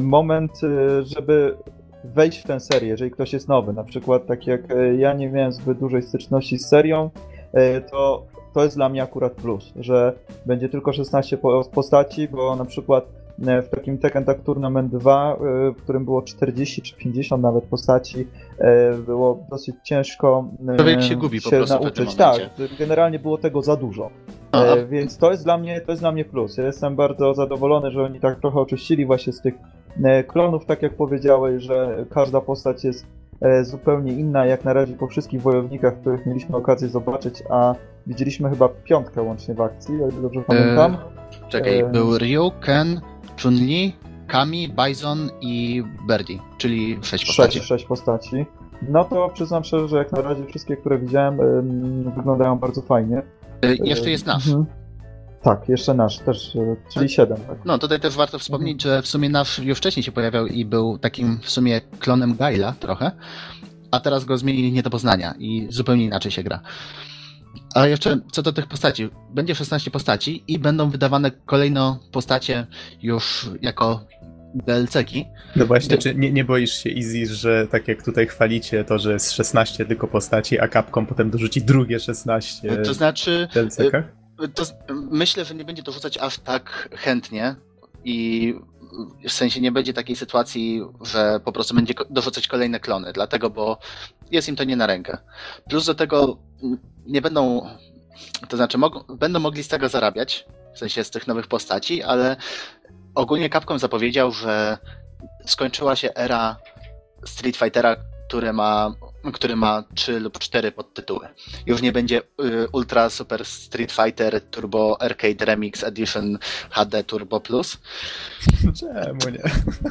moment, e, żeby wejść w tę serię, jeżeli ktoś jest nowy. Na przykład tak jak e, ja nie miałem zbyt dużej styczności z serią, e, to to jest dla mnie akurat plus, że będzie tylko 16 po- postaci, bo na przykład e, w takim Tekken Tag Tournament 2, e, w którym było 40 czy 50 nawet postaci, e, było dosyć ciężko e, Człowiek się gubi po prostu nauczyć. Tak, generalnie było tego za dużo. E, więc to jest dla mnie to jest dla mnie plus. Ja jestem bardzo zadowolony, że oni tak trochę oczyścili właśnie z tych e, klonów, tak jak powiedziałeś, że każda postać jest e, zupełnie inna, jak na razie po wszystkich wojownikach, których mieliśmy okazję zobaczyć, a widzieliśmy chyba piątkę łącznie w akcji, o ile dobrze pamiętam. Czekaj, e, był Ryu, Ken, Chun-Li, Kami, Bison i Birdie, czyli sześć postaci. Sześć, sześć postaci. No to przyznam szczerze, że jak na razie wszystkie, które widziałem, em, wyglądają bardzo fajnie. Jeszcze jest nasz. Mhm. Tak, jeszcze nasz, też, e, czyli siedem. Tak. No, tutaj też warto wspomnieć, że w sumie nasz już wcześniej się pojawiał i był takim w sumie klonem Gaila trochę, a teraz go zmienili nie do poznania i zupełnie inaczej się gra. A jeszcze co do tych postaci, będzie 16 postaci i będą wydawane kolejno postacie już jako DLC-ki. No właśnie, czy nie, nie boisz się Easy, że tak jak tutaj chwalicie to, że jest 16 tylko postaci, a Capcom potem dorzuci drugie 16 To znaczy, w DLC-kach? to, myślę, że nie będzie dorzucać aż tak chętnie i w sensie nie będzie takiej sytuacji, że po prostu będzie dorzucać kolejne klony, dlatego, bo jest im to nie na rękę. Plus do tego nie będą, to znaczy mogą, będą mogli z tego zarabiać, w sensie z tych nowych postaci, ale ogólnie Capcom zapowiedział, że skończyła się era Street Fightera, który ma, który ma 3 lub 4 podtytuły. Już nie będzie y, Ultra Super Street Fighter Turbo Arcade Remix Edition HD Turbo Plus. Czemu nie?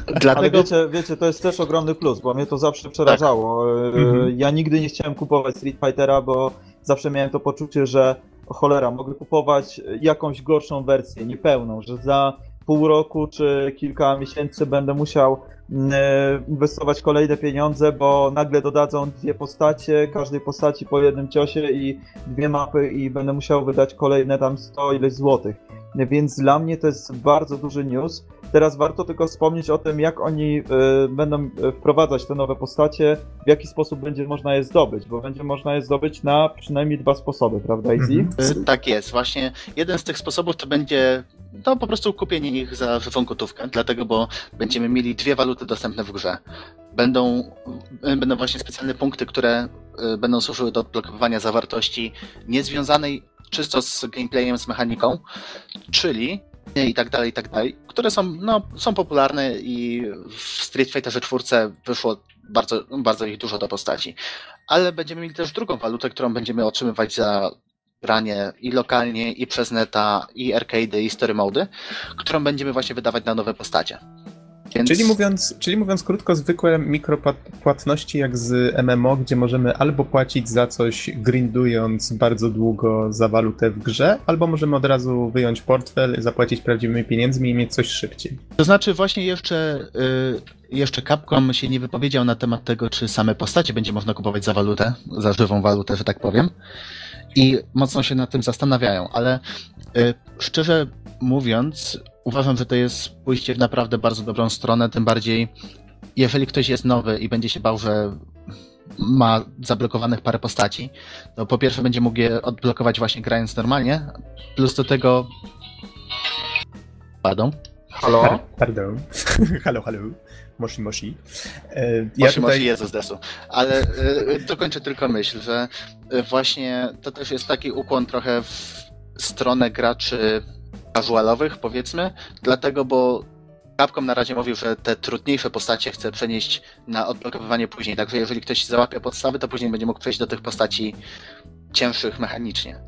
Ale Dlatego wiecie, wiecie, to jest też ogromny plus, bo mnie to zawsze przerażało. E, Mhm. Ja nigdy nie chciałem kupować Street Fightera, bo zawsze miałem to poczucie, że o cholera, mogę kupować jakąś gorszą wersję, niepełną, że za pół roku czy kilka miesięcy będę musiał mm, e, inwestować kolejne pieniądze, bo nagle dodadzą dwie postacie, każdej postaci po jednym ciosie i dwie mapy i będę musiał wydać kolejne tam 100 ileś złotych. Więc dla mnie to jest bardzo duży news. Teraz warto tylko wspomnieć o tym, jak oni y, będą y, wprowadzać te nowe postacie, w jaki sposób będzie można je zdobyć, bo będzie można je zdobyć na przynajmniej dwa sposoby, prawda, Easy? Mhm. y, tak jest, właśnie jeden z tych sposobów to będzie to po prostu kupienie ich za żywą gotówkę, dlatego, bo będziemy mieli dwie waluty dostępne w grze. Będą, będą właśnie specjalne punkty, które będą służyły do odblokowywania zawartości niezwiązanej czysto z gameplayem, z mechaniką, czyli i tak dalej, i tak dalej, które są, no, są popularne i w Street Fighterze 4 wyszło bardzo, bardzo ich dużo do postaci. Ale będziemy mieli też drugą walutę, którą będziemy otrzymywać za granie i lokalnie, i przez neta, i arcade, i story mody, którą będziemy właśnie wydawać na nowe postacie. Więc... Czyli mówiąc, czyli mówiąc krótko, zwykłe mikropłatności jak z MMO, gdzie możemy albo płacić za coś grindując bardzo długo za walutę w grze, albo możemy od razu wyjąć portfel, zapłacić prawdziwymi pieniędzmi i mieć coś szybciej. To znaczy właśnie jeszcze, y, jeszcze Capcom się nie wypowiedział na temat tego, czy same postacie będzie można kupować za walutę, za żywą walutę, że tak powiem. I mocno się nad tym zastanawiają, ale y, szczerze mówiąc, uważam, że to jest pójście w naprawdę bardzo dobrą stronę, tym bardziej jeżeli ktoś jest nowy i będzie się bał, że ma zablokowanych parę postaci, to po pierwsze będzie mógł je odblokować właśnie grając normalnie, plus do tego... Pardon? Halo? *laughs* Pardon. halo, halo. Moshi, moshi. E, Ja Moshi, tutaj... moshi Jezus desu. Ale y, dokończę tylko myśl, że y, właśnie to też jest taki ukłon trochę w stronę graczy casualowych, powiedzmy, dlatego, bo Capcom na razie mówił, że te trudniejsze postacie chce przenieść na odblokowywanie później, także jeżeli ktoś załapie podstawy, to później będzie mógł przejść do tych postaci cięższych mechanicznie.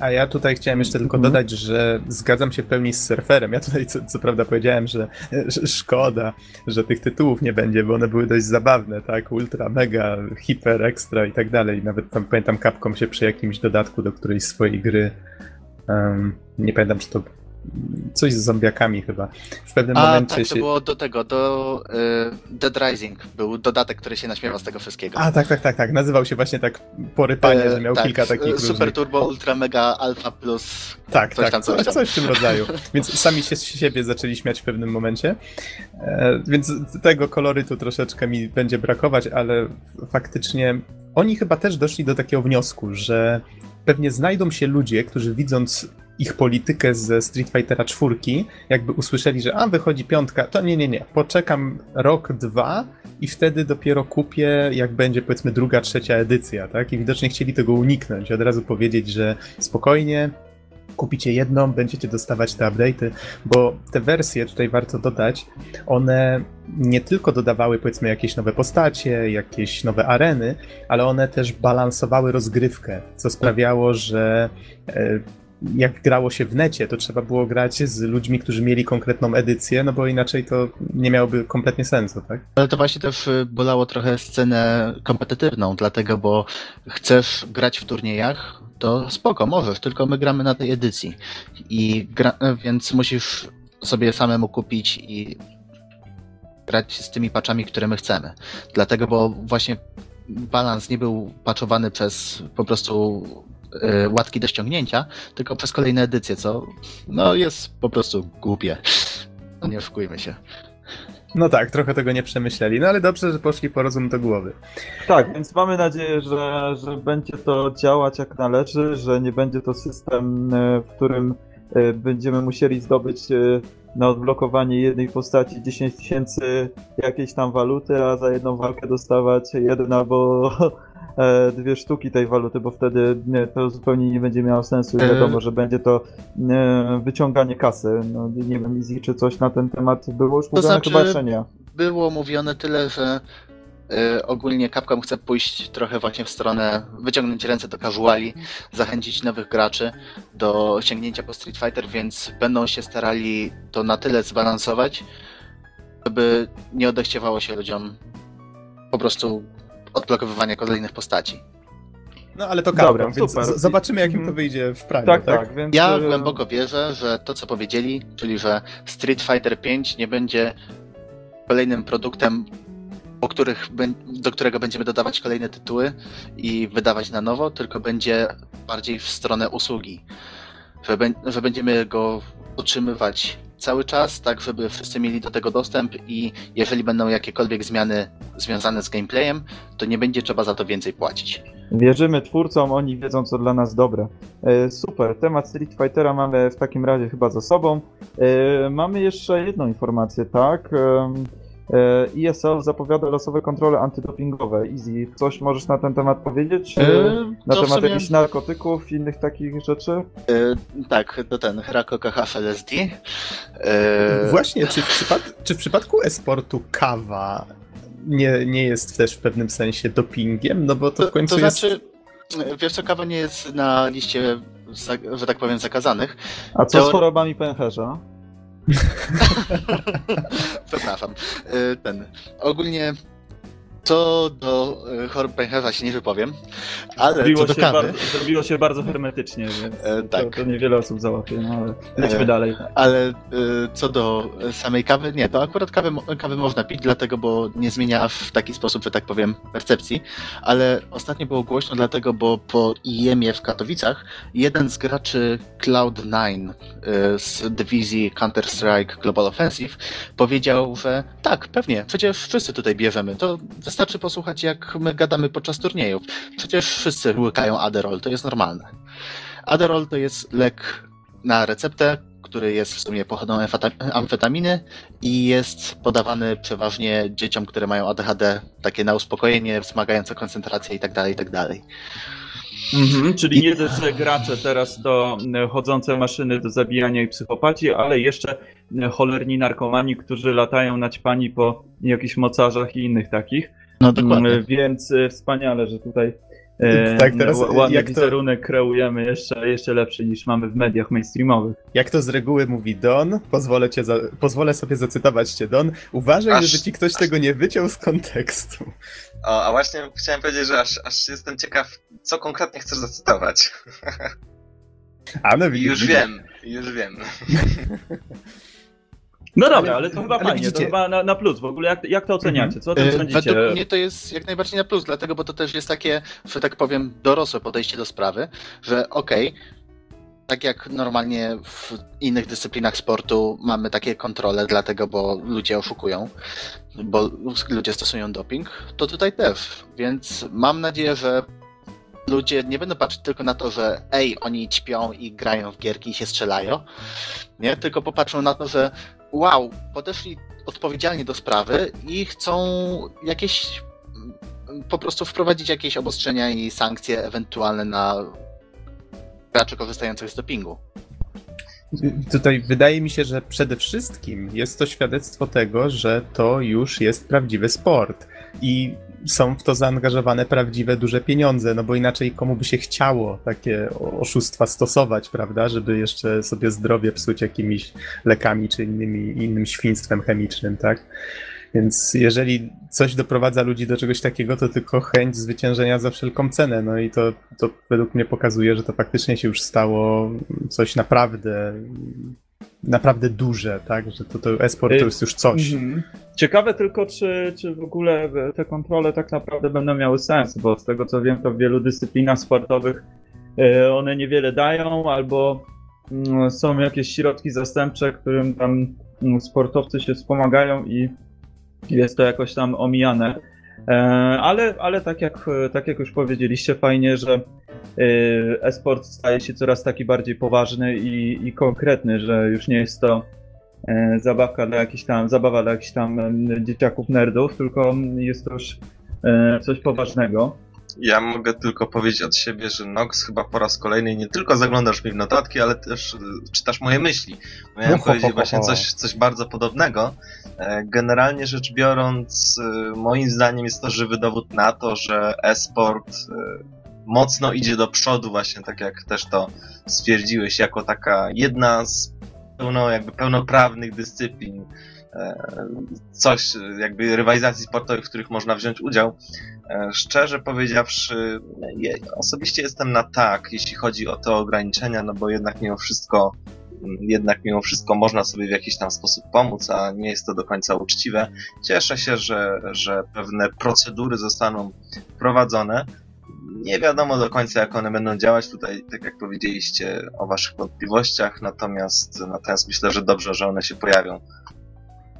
A ja tutaj chciałem jeszcze tylko Mhm. dodać, że zgadzam się w pełni z surferem. Ja tutaj co, co prawda powiedziałem, że, że szkoda, że tych tytułów nie będzie, bo one były dość zabawne, tak? Ultra, mega, hiper, ekstra i tak dalej. Nawet tam pamiętam Capcom się przy jakimś dodatku do którejś swojej gry, nie pamiętam czy to coś z zombiakami chyba. W pewnym A momencie tak, to się... było do tego, do y, Dead Rising. Był dodatek, który się naśmiewał z tego wszystkiego. A tak, tak, tak, tak. Nazywał się właśnie tak porypanie, E, że miał tak, kilka takich Super różnych... Turbo, Ultra, Mega, Alpha Plus. Tak, Coś tak, tam, coś coś, tam. coś w tym rodzaju. *laughs* Więc sami się z siebie zaczęli śmiać w pewnym momencie. E, więc tego kolorytu troszeczkę mi będzie brakować, ale faktycznie oni chyba też doszli do takiego wniosku, że pewnie znajdą się ludzie, którzy widząc ich politykę ze Street Fightera 4, jakby usłyszeli, że a wychodzi piątka, to nie, nie, nie, poczekam rok, dwa i wtedy dopiero kupię, jak będzie powiedzmy druga, trzecia edycja, tak? I widocznie chcieli tego uniknąć, od razu powiedzieć, że spokojnie, kupicie jedną, będziecie dostawać te update'y, bo te wersje, tutaj warto dodać, one nie tylko dodawały powiedzmy jakieś nowe postacie, jakieś nowe areny, ale one też balansowały rozgrywkę, co sprawiało, że e, jak grało się w necie, to trzeba było grać z ludźmi, którzy mieli konkretną edycję, no bo inaczej to nie miałoby kompletnie sensu, tak? Ale to właśnie też y, bolało trochę scenę kompetytywną, dlatego, bo chcesz grać w turniejach, to spoko, możesz, tylko my gramy na tej edycji. I gra, więc musisz sobie samemu kupić i grać z tymi patchami, które my chcemy. Dlatego, bo właśnie balans nie był patchowany przez po prostu y, łatki do ściągnięcia, tylko przez kolejne edycje, co no jest po prostu głupie. No nie oszukujmy się. No tak, trochę tego nie przemyśleli, no ale dobrze, że poszli po rozum do głowy. Tak, więc mamy nadzieję, że, że będzie to działać jak należy, że nie będzie to system, e, w którym e, będziemy musieli zdobyć e, na odblokowanie jednej postaci 10 tysięcy jakiejś tam waluty, a za jedną walkę dostawać jeden albo dwie sztuki tej waluty, bo wtedy to zupełnie nie będzie miało sensu. I E. wiadomo, że będzie to e, wyciąganie kasy. No, nie wiem, Izzy, czy coś na ten temat było już mówione? znaczy- Chyba jeszcze nie. Było mówione tyle, że ogólnie Capcom chce pójść trochę właśnie w stronę, wyciągnąć ręce do casuali, zachęcić nowych graczy do sięgnięcia po Street Fighter, więc będą się starali to na tyle zbalansować, żeby nie odechciewało się ludziom po prostu odblokowywania kolejnych postaci. No ale to Dobra, Capcom, więc super. zobaczymy jakim to Mhm. wyjdzie w praniu, Tak, tak, więc... Ja e, głęboko wierzę, że to co powiedzieli, czyli że Street Fighter 5 nie będzie kolejnym produktem, po których, do którego będziemy dodawać kolejne tytuły i wydawać na nowo, tylko będzie bardziej w stronę usługi. Że, że będziemy go utrzymywać cały czas, tak żeby wszyscy mieli do tego dostęp i jeżeli będą jakiekolwiek zmiany związane z gameplayem, to nie będzie trzeba za to więcej płacić. Wierzymy twórcom, oni wiedzą, co dla nas dobre. E, super, temat Street Fightera mamy w takim razie chyba za sobą. E, mamy jeszcze jedną informację, tak? ESL zapowiada losowe kontrole antydopingowe. Easy, coś możesz na ten temat powiedzieć? E, na temat sumie- jakichś narkotyków, innych takich rzeczy? E, tak, to ten Hrako KHF LSD. E, Właśnie, czy w, przypad- czy w przypadku e-sportu kawa nie, nie jest też w pewnym sensie dopingiem? No bo to w końcu to jest... znaczy, wiesz co, kawa nie jest na liście, za- że tak powiem, zakazanych. A co z chorobami pęcherza? *laughs* Przepraszam. E, Ten. Ogólnie co do e, chorób pęcherza się nie wypowiem, ale co Zrobiło do się, kawy, bardzo, zrobiło się bardzo hermetycznie, więc E, to, tak. to niewiele osób załapie, no ale lećmy E, dalej. ale e, co do samej kawy, nie, to akurat kawę, kawę można pić, dlatego, bo nie zmienia w taki sposób, że tak powiem, percepcji, ale ostatnio było głośno dlatego, bo po IEM-ie w Katowicach jeden z graczy Cloud9 e, z dywizji Counter-Strike Global Offensive powiedział, że tak, pewnie, przecież wszyscy tutaj bierzemy, to wystarczy posłuchać jak my gadamy podczas turniejów. Przecież wszyscy łykają Adderall, to jest normalne. Adderall to jest lek na receptę, który jest w sumie pochodną amfeta- amfetaminy i jest podawany przeważnie dzieciom, które mają ADHD, takie na uspokojenie, wzmagające koncentrację tak itd., itd. Mhm, czyli nie tylko gracze teraz to e, chodzące maszyny do zabijania i psychopaci, ale jeszcze e, cholerni narkomani, którzy latają naćpani po jakichś mocarzach i innych takich. No dokładnie. Więc e, wspaniale, że tutaj e, Tak, teraz, ła- ładny jak to- wizerunek kreujemy jeszcze, jeszcze lepszy niż mamy w mediach mainstreamowych. Jak to z reguły mówi Don, pozwolę, cię za, pozwolę sobie zacytować cię, Don. Uważaj, Aż- żeby ci ktoś tego nie wyciął z kontekstu. O, a właśnie chciałem powiedzieć, że aż, aż jestem ciekaw, co konkretnie chcesz zacytować. A no już wiem, już wiem. *laughs* No dobra, Ale- to chyba ale fajnie, widzicie- to chyba na, na plus. W ogóle jak, jak to oceniacie? Co o tym E, sądzicie? Według mnie to jest jak najbardziej na plus, dlatego, bo to też jest takie, że tak powiem, dorosłe podejście do sprawy, że okej, tak jak normalnie w innych dyscyplinach sportu mamy takie kontrole, dlatego, bo ludzie oszukują, bo ludzie stosują doping, to tutaj też. Więc mam nadzieję, że ludzie nie będą patrzeć tylko na to, że ej, oni ćpią i grają w gierki i się strzelają, nie? Tylko popatrzą na to, że wow, podeszli odpowiedzialnie do sprawy i chcą jakieś mm, po prostu wprowadzić jakieś obostrzenia i sankcje ewentualne na graczy korzystających z dopingu. Tutaj wydaje mi się, że przede wszystkim jest to świadectwo tego, że to już jest prawdziwy sport i są w to zaangażowane prawdziwe duże pieniądze, no bo inaczej komu by się chciało takie oszustwa stosować, prawda, żeby jeszcze sobie zdrowie psuć jakimiś lekami czy innymi, innym świństwem chemicznym, tak? Więc jeżeli coś doprowadza ludzi do czegoś takiego, to tylko chęć zwyciężenia za wszelką cenę. No i to, to według mnie pokazuje, że to faktycznie się już stało coś naprawdę, naprawdę duże, tak? Że to, to e-sport to jest już coś. Mhm. Ciekawe tylko, czy, czy w ogóle te kontrole tak naprawdę będą miały sens, bo z tego co wiem, to w wielu dyscyplinach sportowych e, one niewiele dają, albo mm, są jakieś środki zastępcze, którym tam mm, sportowcy się wspomagają i jest to jakoś tam omijane. E, ale, ale tak, jak, tak jak już powiedzieliście, fajnie, że e, e-sport staje się coraz taki bardziej poważny i, i konkretny, że już nie jest to e, zabawka dla jakichś tam, zabawa dla jakichś tam dzieciaków nerdów, tylko jest to już coś poważnego. Ja mogę tylko powiedzieć od siebie, że Nox chyba po raz kolejny nie tylko zaglądasz mi w notatki, ale też czytasz moje myśli. Miałem powiedzieć właśnie coś, coś bardzo podobnego. E, generalnie rzecz biorąc, e, moim zdaniem jest to żywy dowód na to, że e-sport e, mocno idzie do przodu, właśnie tak jak też to stwierdziłeś, jako taka jedna z pełno, jakby pełnoprawnych dyscyplin coś, jakby rywalizacji sportowych, w których można wziąć udział. Szczerze powiedziawszy, osobiście jestem na tak, jeśli chodzi o te ograniczenia, no bo jednak mimo wszystko jednak mimo wszystko można sobie w jakiś tam sposób pomóc, a nie jest to do końca uczciwe. Cieszę się, że, że pewne procedury zostaną wprowadzone. Nie wiadomo do końca, jak one będą działać. Tutaj, tak jak powiedzieliście o waszych wątpliwościach, natomiast, natomiast myślę, że dobrze, że one się pojawią.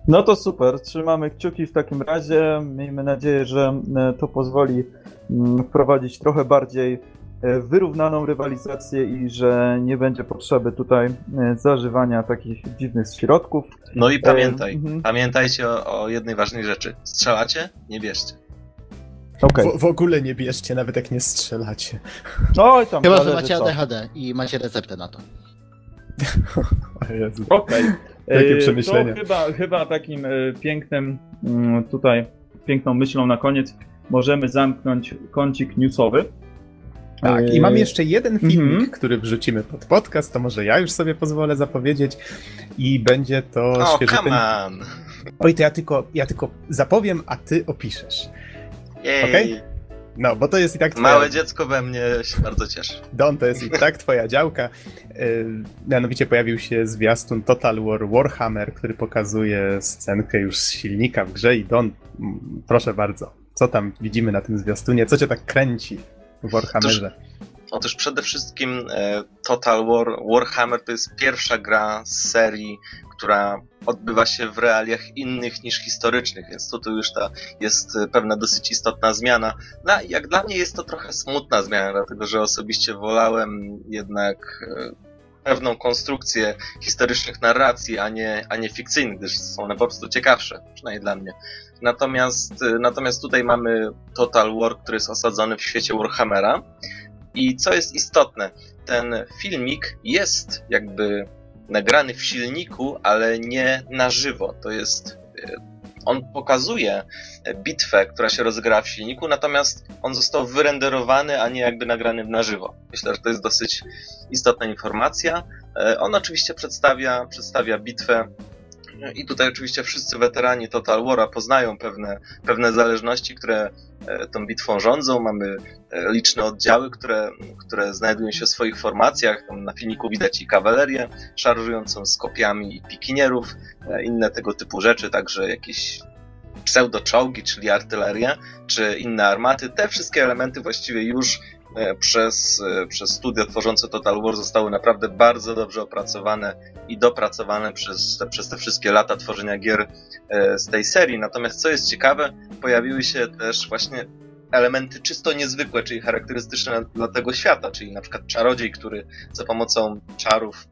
No to super, trzymamy kciuki w takim razie. Miejmy nadzieję, że e, to pozwoli mm, wprowadzić trochę bardziej E, wyrównaną rywalizację i że nie będzie potrzeby tutaj e, zażywania takich dziwnych środków. No i pamiętaj, e, pamiętajcie o, o, jednej ważnej rzeczy. Strzelacie? Nie bierzcie. Okay. W, w, ogóle nie bierzcie, nawet jak nie strzelacie. Oj, tam Chyba, że macie ADHD i macie receptę na to. *laughs* Okej. Okay. Takie przemyślenia. To chyba, chyba takim pięknym mm, tutaj, piękną myślą na koniec możemy zamknąć kącik newsowy. Tak, i mam jeszcze jeden filmik, mm -hmm. który wrzucimy pod podcast, to może ja już sobie pozwolę zapowiedzieć i będzie to oh, świeży come on. Oj, to ja tylko, ja tylko zapowiem, a ty opiszesz. Okej? Okay? No, bo to jest i tak twoja... Małe dziecko we mnie się bardzo cieszy. Don, to jest i tak twoja działka. Yy, mianowicie pojawił się zwiastun Total War Warhammer, który pokazuje scenkę już z silnika w grze i Don, proszę bardzo, co tam widzimy na tym zwiastunie? Co cię tak kręci? w Warhammerze. Otóż, otóż przede wszystkim e, Total War Warhammer to jest pierwsza gra z serii, która odbywa się w realiach innych niż historycznych, więc tutaj już ta jest pewna dosyć istotna zmiana. No, jak dla mnie jest to trochę smutna zmiana, dlatego że osobiście wolałem jednak e, pewną konstrukcję historycznych narracji, a nie, a nie fikcyjnych, gdyż są one po prostu ciekawsze, przynajmniej dla mnie. Natomiast, natomiast tutaj mamy Total War, który jest osadzony w świecie Warhammera. I co jest istotne, ten filmik jest jakby nagrany w silniku, ale nie na żywo. To jest. Y, on pokazuje bitwę, która się rozgrała w silniku, natomiast on został wyrenderowany, a nie jakby nagrany na żywo. Myślę, że to jest dosyć istotna informacja. Y, on oczywiście przedstawia, przedstawia bitwę i tutaj oczywiście wszyscy weterani Total War'a poznają pewne, pewne zależności, które e, tą bitwą rządzą. Mamy e, liczne oddziały, które, które znajdują się w swoich formacjach. Tam na filmiku widać i kawalerię szarżującą z kopiami i pikinierów, e, inne tego typu rzeczy, także jakieś pseudo-czołgi, czyli artylerię, czy inne armaty. Te wszystkie elementy właściwie już przez, e, przez studia tworzące Total War zostały naprawdę bardzo dobrze opracowane i dopracowane przez te, przez te wszystkie lata tworzenia gier e, z tej serii. Natomiast co jest ciekawe, pojawiły się też właśnie elementy czysto niezwykłe, czyli charakterystyczne dla tego świata, czyli na przykład czarodziej, który za pomocą czarów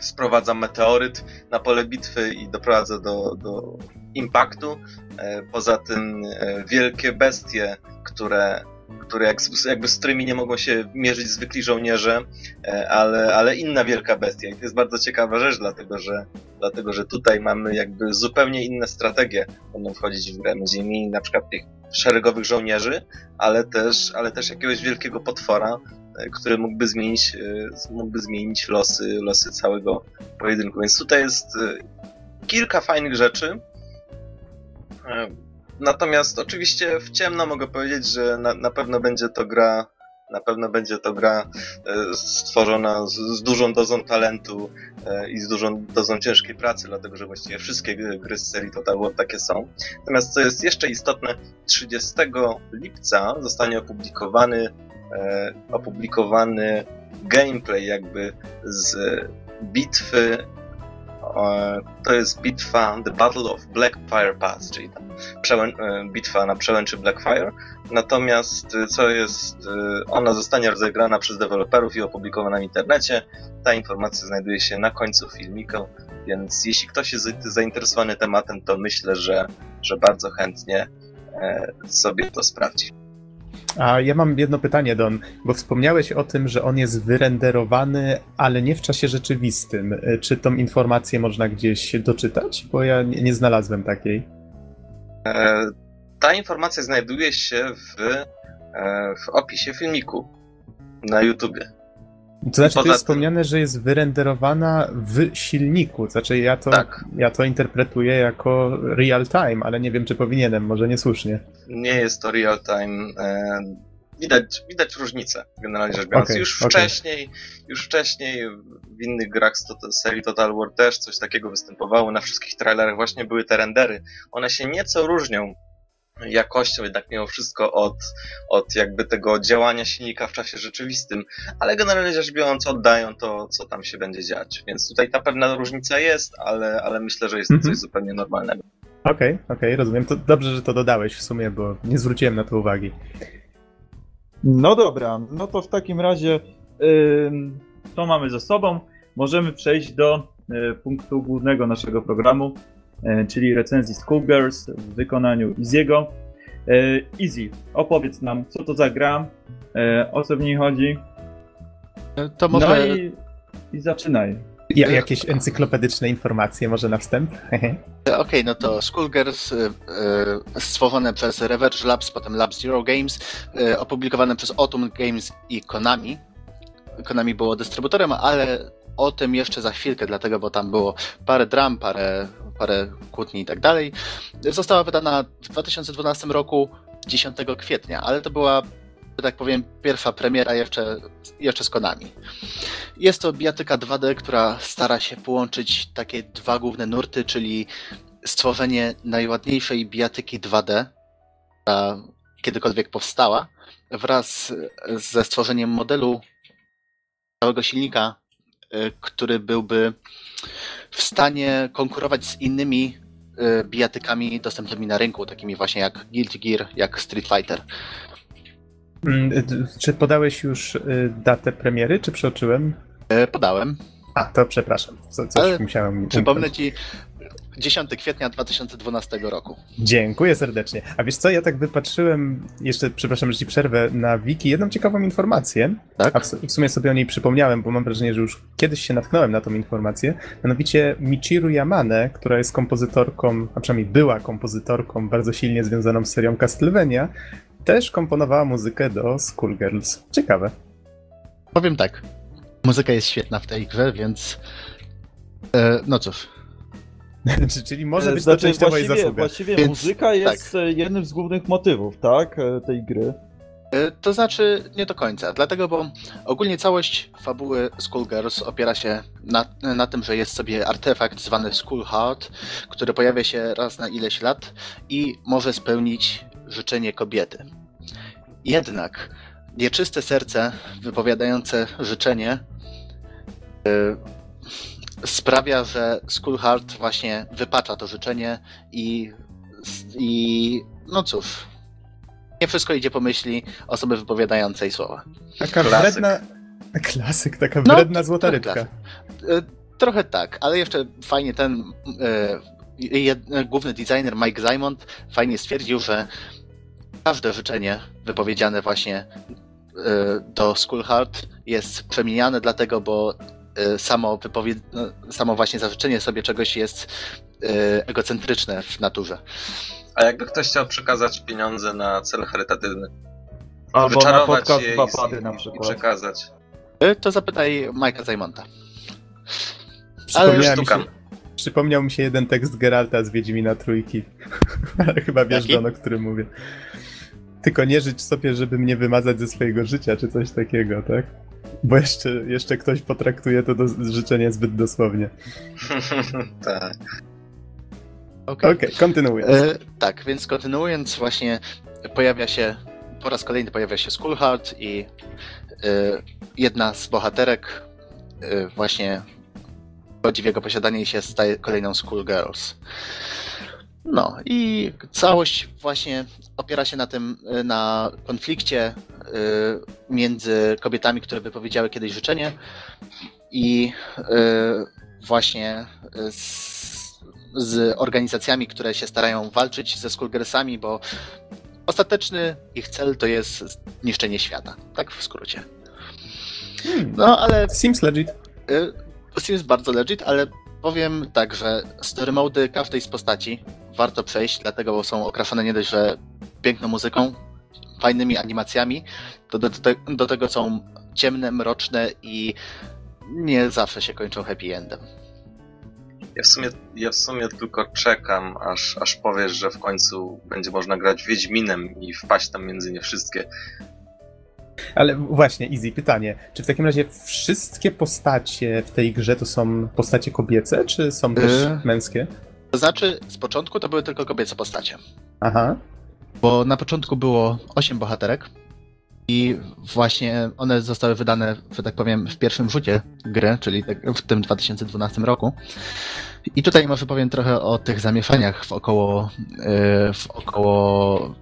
sprowadza meteoryt na pole bitwy i doprowadza do, do impaktu. Poza tym wielkie bestie, które które jak, jakby z którymi nie mogą się mierzyć zwykli żołnierze, e, ale, ale inna wielka bestia. I to jest bardzo ciekawa rzecz, dlatego że, dlatego że tutaj mamy jakby zupełnie inne strategie będą wchodzić w grę. Będziemy mieli na przykład tych szeregowych żołnierzy, ale też, ale też jakiegoś wielkiego potwora, e, który mógłby zmienić, e, mógłby zmienić losy, losy całego pojedynku. Więc tutaj jest kilka fajnych rzeczy. Natomiast oczywiście w ciemno mogę powiedzieć, że na, na pewno będzie to gra na pewno będzie to gra e, stworzona z, z, dużą dozą talentu e, i z dużą dozą ciężkiej pracy, dlatego że właściwie wszystkie gry z serii Total War takie są. Natomiast co jest jeszcze istotne, 30 lipca zostanie opublikowany e, opublikowany gameplay jakby z bitwy to jest bitwa The Battle of Blackfire Pass, czyli e, bitwa na przełęczy Blackfire. Natomiast e, co jest, e, ona zostanie rozegrana przez deweloperów i opublikowana w internecie. Ta informacja znajduje się na końcu filmiku, więc jeśli ktoś jest zainteresowany tematem, to myślę, że, że bardzo chętnie e, sobie to sprawdzi. A ja mam jedno pytanie, Don, bo wspomniałeś o tym, że on jest wyrenderowany, ale nie w czasie rzeczywistym. E, Czy tą informację można gdzieś doczytać? Bo ja nie, nie znalazłem takiej. E, Ta informacja znajduje się w, e, w opisie filmiku na YouTubie. To znaczy, tu poza jest wspomniane, że jest wyrenderowana w silniku. Znaczy, ja to, Tak. ja to interpretuję jako real time, ale nie wiem, czy powinienem, może niesłusznie. Nie jest to real time. E, widać, widać różnicę, generalnie rzecz biorąc. Okej, już okej. wcześniej, już wcześniej w innych grach z to, serii Total War też coś takiego występowało. Na wszystkich trailerach właśnie były te rendery. One się nieco różnią jakością jednak mimo wszystko od, od jakby tego działania silnika w czasie rzeczywistym, ale generalnie rzecz biorąc oddają to, co tam się będzie dziać. Więc tutaj ta pewna różnica jest, ale, ale myślę, że jest to Mhm. coś zupełnie normalnego. Okej, okej, rozumiem. To dobrze, że to dodałeś w sumie, bo nie zwróciłem na to uwagi. No dobra, no to w takim razie ym, To mamy za sobą. Możemy przejść do e, punktu głównego naszego programu, czyli recenzji Schoolgirls w wykonaniu Easy'ego. E, Easy, opowiedz nam, co to za gra, e, o co w niej chodzi. To może... No i, i zaczynaj. Ja, jakieś encyklopedyczne informacje może na wstęp? Okej, no to Skullgirls, y, stworzone przez Reverge Labs, potem Lab Zero Games, opublikowane przez Autumn Games i Konami. Konami było dystrybutorem, ale o tym jeszcze za chwilkę, dlatego, bo tam było parę dram, parę, parę kłótni i tak dalej. Została wydana w 2012 roku 10 kwietnia, ale to była, że tak powiem, pierwsza premiera jeszcze, jeszcze z Konami. Jest to bijatyka 2D, która stara się połączyć takie dwa główne nurty, czyli stworzenie najładniejszej bijatyki 2D, która kiedykolwiek powstała, wraz ze stworzeniem modelu całego silnika, który byłby w stanie konkurować z innymi y, bijatykami dostępnymi na rynku, takimi właśnie jak Guilty Gear, jak Street Fighter. Mm, Czy podałeś już y, datę premiery, czy przeoczyłem? Y, Podałem. A, to przepraszam. Co, coś Ale musiałem Przypomnę umknąć. ci 10 kwietnia 2012 roku. Dziękuję serdecznie. A wiesz co, ja tak wypatrzyłem, jeszcze przepraszam, że ci przerwę, na wiki jedną ciekawą informację, Tak? a w, w sumie sobie o niej przypomniałem, bo mam wrażenie, że już kiedyś się natknąłem na tą informację. Mianowicie Michiru Yamane, która jest kompozytorką, a przynajmniej była kompozytorką bardzo silnie związaną z serią Castlevania, też komponowała muzykę do Schoolgirls. Ciekawe. Powiem tak. Muzyka jest świetna w tej grze, więc. E, no cóż. *laughs* Czy- Czyli może e, być znaczy, to częściowo jej właściwie, zasługa. właściwie Więc muzyka jest e, jednym z głównych motywów, tak, e, tej gry. To znaczy nie do końca, dlatego, bo ogólnie całość fabuły Skullgirls opiera się na, na tym, że jest sobie artefakt zwany Skull Heart, który pojawia się raz na ileś lat i może spełnić życzenie kobiety. Jednak nieczyste serce wypowiadające życzenie sprawia, że Skull Heart właśnie wypacza to życzenie i, i no cóż, nie wszystko idzie po myśli osoby wypowiadającej słowa. Taka Klasyk. wredna... Klasyk, taka No, wredna złota rybka. klasyk. E, Trochę tak, ale jeszcze fajnie ten e, jed, główny designer Mike Zymont fajnie stwierdził, że każde życzenie wypowiedziane właśnie e, do Skullheart jest przemieniane dlatego, bo samo, wypowie- no, samo właśnie zażyczenie sobie czegoś jest e, egocentryczne w naturze. A jakby ktoś chciał przekazać pieniądze na cel charytatywny, Albo na podcast je dwa i, pady na i, i przykład. przekazać. E, To zapytaj Zymonta. Przypomniała mi się, sztukam. przypomniał mi się jeden tekst Geralta z Wiedźmina Trójki. *laughs* Ale chyba wiesz, Jaki? Don, o którym mówię. Tylko nie życz sobie, żeby mnie wymazać ze swojego życia, czy coś takiego, tak? Bo jeszcze, jeszcze ktoś potraktuje to do, życzenie zbyt dosłownie. *laughs* tak. Okej. Okej, kontynuuję. E, tak, więc kontynuując, właśnie pojawia się, po raz kolejny pojawia się Skullheart i e, jedna z bohaterek e, właśnie wchodzi w jego posiadanie i się staje kolejną Schoolgirls. No i całość właśnie opiera się na tym, y, na konflikcie y, między kobietami, które wypowiedziały kiedyś życzenie i y, właśnie z, z organizacjami, które się starają walczyć ze Skullgirlsami, bo ostateczny ich cel to jest zniszczenie świata. Tak w skrócie. Hmm. No ale Seems legit. Seems bardzo legit, ale powiem tak, że story mody każdej z postaci warto przejść, dlatego bo są okraszone nie dość, że piękną muzyką, fajnymi animacjami, to do, do, do tego są ciemne, mroczne i nie zawsze się kończą happy endem. Ja w sumie, ja w sumie tylko czekam, aż, aż powiesz, że w końcu będzie można grać Wiedźminem i wpaść tam między nie wszystkie. Ale właśnie, easy pytanie. Czy w takim razie wszystkie postacie w tej grze to są postacie kobiece, czy są też Y. męskie? To znaczy, z początku to były tylko kobiece postacie. Aha. Bo na początku było 8 bohaterek i właśnie one zostały wydane, że tak powiem, w pierwszym rzucie gry, czyli tak w tym 2012 roku. I tutaj może powiem trochę o tych zamieszaniach w około, yy, w około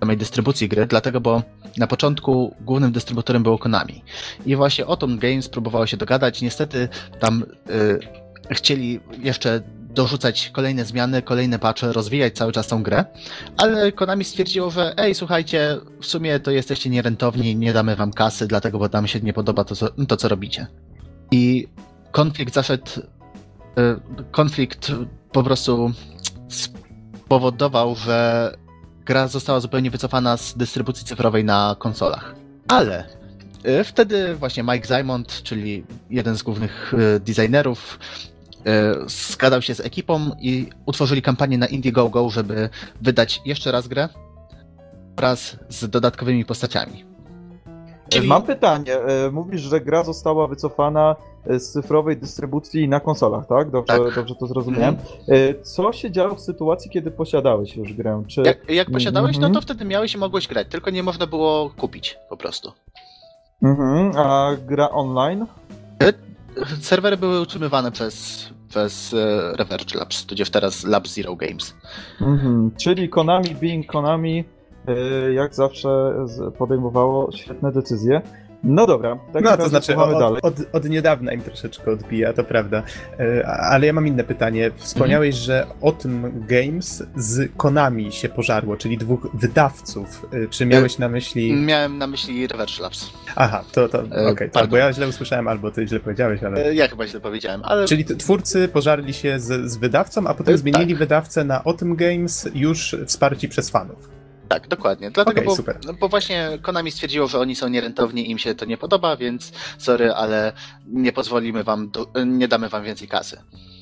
samej dystrybucji gry, dlatego bo na początku głównym dystrybutorem było Konami. I właśnie o Tom Games próbowało się dogadać. Niestety tam yy, chcieli jeszcze dorzucać kolejne zmiany, kolejne patche, rozwijać cały czas tą grę, ale Konami stwierdziło, że ej, słuchajcie, w sumie to jesteście nierentowni, nie damy wam kasy, dlatego, bo nam się nie podoba to, co, to, co robicie. I konflikt zaszedł, y, konflikt po prostu spowodował, że gra została zupełnie wycofana z dystrybucji cyfrowej na konsolach. Ale y, wtedy właśnie Mike Zymont, czyli jeden z głównych y, designerów, y, zgadał się z ekipą i utworzyli kampanię na Indiegogo, żeby wydać jeszcze raz grę wraz z dodatkowymi postaciami. Czyli- Mam pytanie. e, Mówisz, że gra została wycofana e, z cyfrowej dystrybucji na konsolach, tak? Dobrze, Tak. dobrze to zrozumiałem. E, Co się działo w sytuacji, kiedy posiadałeś już grę? Czy... Jak, jak posiadałeś, no Mhm. to wtedy miałeś i mogłeś grać, tylko nie można było kupić po prostu. Mhm, a gra online? Serwery były utrzymywane przez, przez e, Reverge Labs, tudzież teraz Lab Zero Games. Mhm. Czyli Konami, being Konami, e, jak zawsze podejmowało świetne decyzje. No dobra, w takim No, to znaczy od, dalej. od, od niedawna im troszeczkę odbija, to prawda. E, Ale ja mam inne pytanie. Wspomniałeś, że o tym Games z Konami się pożarło, czyli dwóch wydawców. E, Czy miałeś na myśli... Miałem na myśli Reverge Labs. Aha, to, to okej, to pardon. albo ja źle usłyszałem, albo ty źle powiedziałeś, ale... E, Ja chyba źle powiedziałem, ale Czyli twórcy pożarli się z, z wydawcą, a potem E, zmienili tak. wydawcę na Otem Games już wsparci przez fanów. Tak, dokładnie. Dlatego, Okej, bo, super. bo właśnie Konami stwierdziło, że oni są nierentowni, im się to nie podoba, więc sorry, ale nie pozwolimy wam, do, nie damy wam więcej kasy.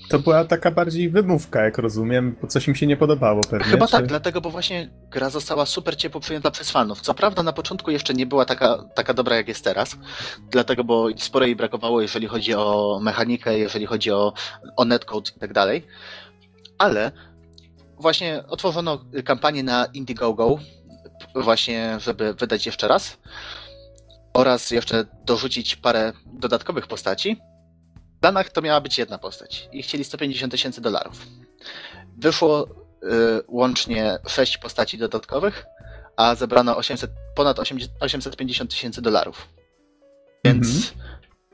To była taka bardziej wymówka, jak rozumiem, bo coś im się nie podobało pewnie. Chyba czy... tak, dlatego, bo właśnie gra została super ciepło przyjęta przez fanów. Co prawda na początku jeszcze nie była taka, taka dobra, jak jest teraz, dlatego, bo sporo jej brakowało, jeżeli chodzi o mechanikę, jeżeli chodzi o, o netcode i tak dalej, ale właśnie otworzono kampanię na Indiegogo, właśnie, żeby wydać jeszcze raz oraz jeszcze dorzucić parę dodatkowych postaci. W planach to miała być jedna postać i chcieli 150 tysięcy dolarów. Wyszło y, łącznie 6 postaci dodatkowych, a zebrano 800, ponad 800 850 tysięcy dolarów. Więc Mhm.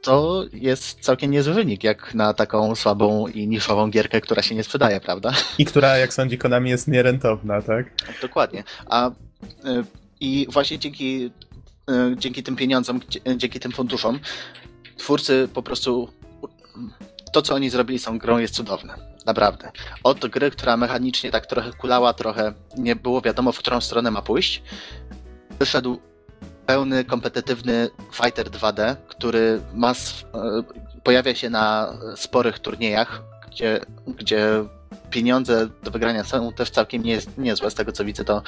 To jest całkiem niezły wynik, jak na taką słabą i niszową gierkę, która się nie sprzedaje, prawda? I która, jak sądzi Konami, jest nierentowna, tak? Dokładnie. A y, i właśnie dzięki, y, dzięki tym pieniądzom, dzięki tym funduszom, twórcy po prostu to, co oni zrobili z tą grą jest cudowne. Naprawdę. Od gry, która mechanicznie tak trochę kulała, trochę nie było wiadomo, w którą stronę ma pójść, wyszedł pełny, kompetytywny fighter 2D, który ma, y, pojawia się na sporych turniejach, gdzie, gdzie pieniądze do wygrania są też całkiem nie, niezłe. Z tego co widzę, to,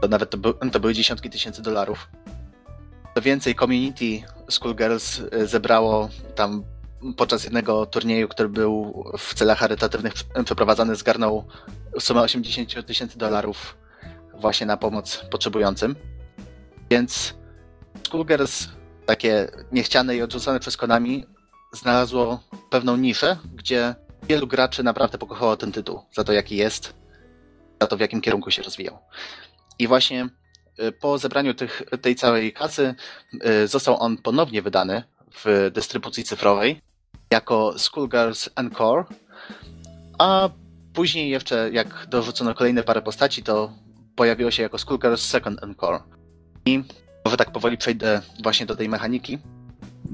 to nawet to, by, to były dziesiątki tysięcy dolarów. Co więcej, community Schoolgirls y, zebrało tam podczas jednego turnieju, który był w celach charytatywnych prze- przeprowadzany, zgarnął sumę 80 tysięcy dolarów właśnie na pomoc potrzebującym. Więc Schoolgirls, takie niechciane i odrzucone przez Konami, znalazło pewną niszę, gdzie wielu graczy naprawdę pokochało ten tytuł za to, jaki jest, za to, w jakim kierunku się rozwijał. I właśnie y, po zebraniu tych, tej całej kasy y, został on ponownie wydany w dystrybucji cyfrowej jako Schoolgirls Encore, a później jeszcze jak dorzucono kolejne parę postaci, to pojawiło się jako Skullgirls Second Encore. I może tak powoli przejdę właśnie do tej mechaniki.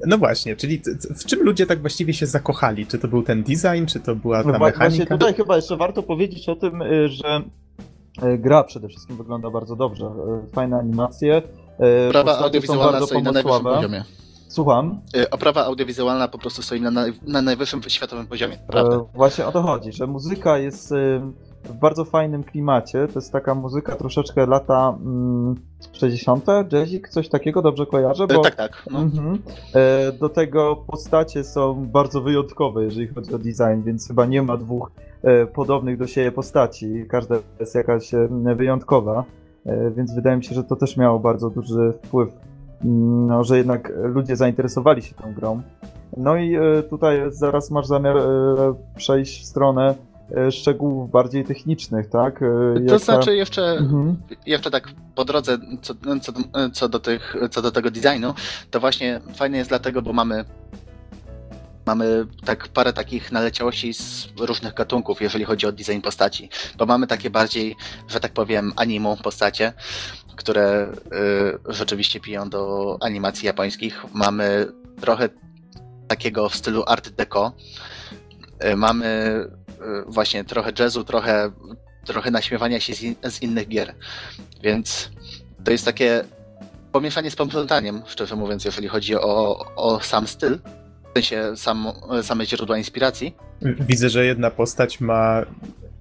No właśnie, czyli w czym ludzie tak właściwie się zakochali? Czy to był ten design, czy to była ta No wa- właśnie mechanika? tutaj chyba jeszcze warto powiedzieć o tym, y, że y, gra przede wszystkim wygląda bardzo dobrze. Y, Fajne animacje. są audiowizualna stoi na najwyższym poziomie. Słucham. Oprawa audiowizualna po prostu stoi na, na najwyższym światowym poziomie. E, Właśnie o to chodzi, że muzyka jest w bardzo fajnym klimacie. To jest taka muzyka troszeczkę lata mm, 60. Jazzik, coś takiego, dobrze kojarzę? Y, Tak, tak. No. Mhm. E, Do tego postacie są bardzo wyjątkowe, jeżeli chodzi o design, więc chyba nie ma dwóch e, podobnych do siebie postaci. Każda jest jakaś e, wyjątkowa, e, więc wydaje mi się, że to też miało bardzo duży wpływ, mm, no, że jednak ludzie zainteresowali się tą grą. No i e, tutaj zaraz masz zamiar e, przejść w stronę szczegółów bardziej technicznych, tak? E, To jak ta- znaczy jeszcze, Mhm. jeszcze tak po drodze co, co, do- co, do tych, co do tego designu, to właśnie fajne jest dlatego, bo mamy mamy tak parę takich naleciałości z różnych gatunków, jeżeli chodzi o design postaci. Bo mamy takie bardziej, że tak powiem, animu postacie, które y, rzeczywiście piją do animacji japońskich. Mamy trochę takiego w stylu art deco. Y, mamy właśnie trochę jazzu, trochę, trochę naśmiewania się z, in, z innych gier. Więc to jest takie pomieszanie z poplątaniem, szczerze mówiąc, jeżeli chodzi o, o sam styl. W sensie sam, same źródła inspiracji. Widzę, że jedna postać ma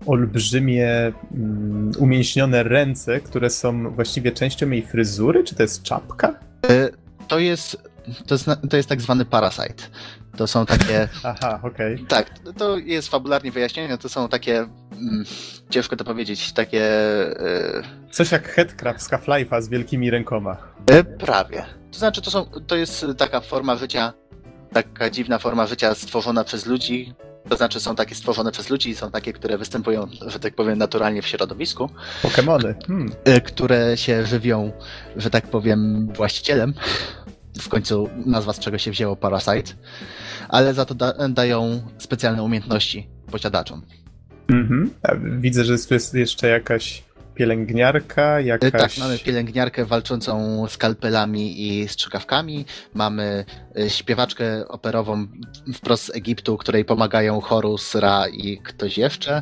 olbrzymie, mm, umięśnione ręce, które są właściwie częścią jej fryzury, czy to jest czapka? Y, To jest, to jest, to jest tak zwany parasite. To są takie. *laughs* Aha, okej. Tak, to jest fabularnie wyjaśnienie. To są takie. Mm, ciężko to powiedzieć. Takie. y, Coś jak Headcraft z Half-Life'a z wielkimi rękoma. E, Prawie. To znaczy, to, są, to jest taka forma życia, taka dziwna forma życia stworzona przez ludzi. To znaczy, są takie stworzone przez ludzi, są takie, które występują, że tak powiem, naturalnie w środowisku, Pokemony. Hmm. e, które się żywią, że tak powiem, właścicielem. W końcu nazwa z czego się wzięło Parasite, ale za to da, dają specjalne umiejętności posiadaczom. Mhm. Widzę, że tu jest jeszcze jakaś pielęgniarka, E, jakaś... Tak, mamy pielęgniarkę walczącą skalpelami i strzykawkami, mamy e, śpiewaczkę operową wprost z Egiptu, której pomagają Horus, Ra i ktoś jeszcze.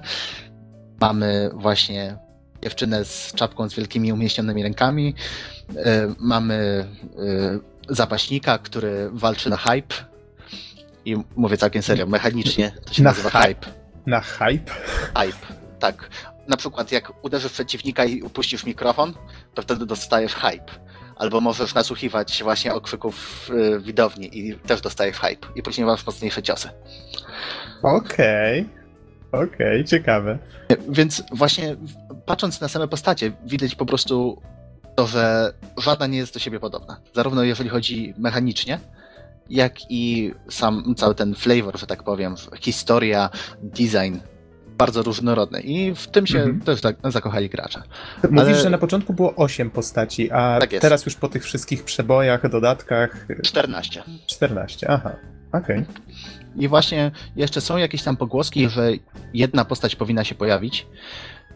Mamy właśnie dziewczynę z czapką z wielkimi umieśnionymi rękami. E, Mamy zapaśnika, który walczy na hype. I mówię całkiem serio, mechanicznie to się Na nazywa hype? Na hype? Hype, tak. Na przykład jak uderzysz przeciwnika i upuścisz mikrofon, to wtedy dostajesz hype. Albo możesz nasłuchiwać właśnie okrzyków y, widowni i też dostajesz hype. I później masz mocniejsze ciosy. Okej. Okej, ciekawe. Więc właśnie patrząc na same postacie, widać po prostu to, że żadna nie jest do siebie podobna. Zarówno jeżeli chodzi mechanicznie, jak i sam cały ten flavor, że tak powiem, historia, design. Bardzo różnorodne i w tym się Mhm. też tak zakochali gracze. Mówisz, Ale- że na początku było 8 postaci, a Tak teraz już po tych wszystkich przebojach, dodatkach 14. 14. Aha, okej. I właśnie jeszcze są jakieś tam pogłoski, że jedna postać powinna się pojawić,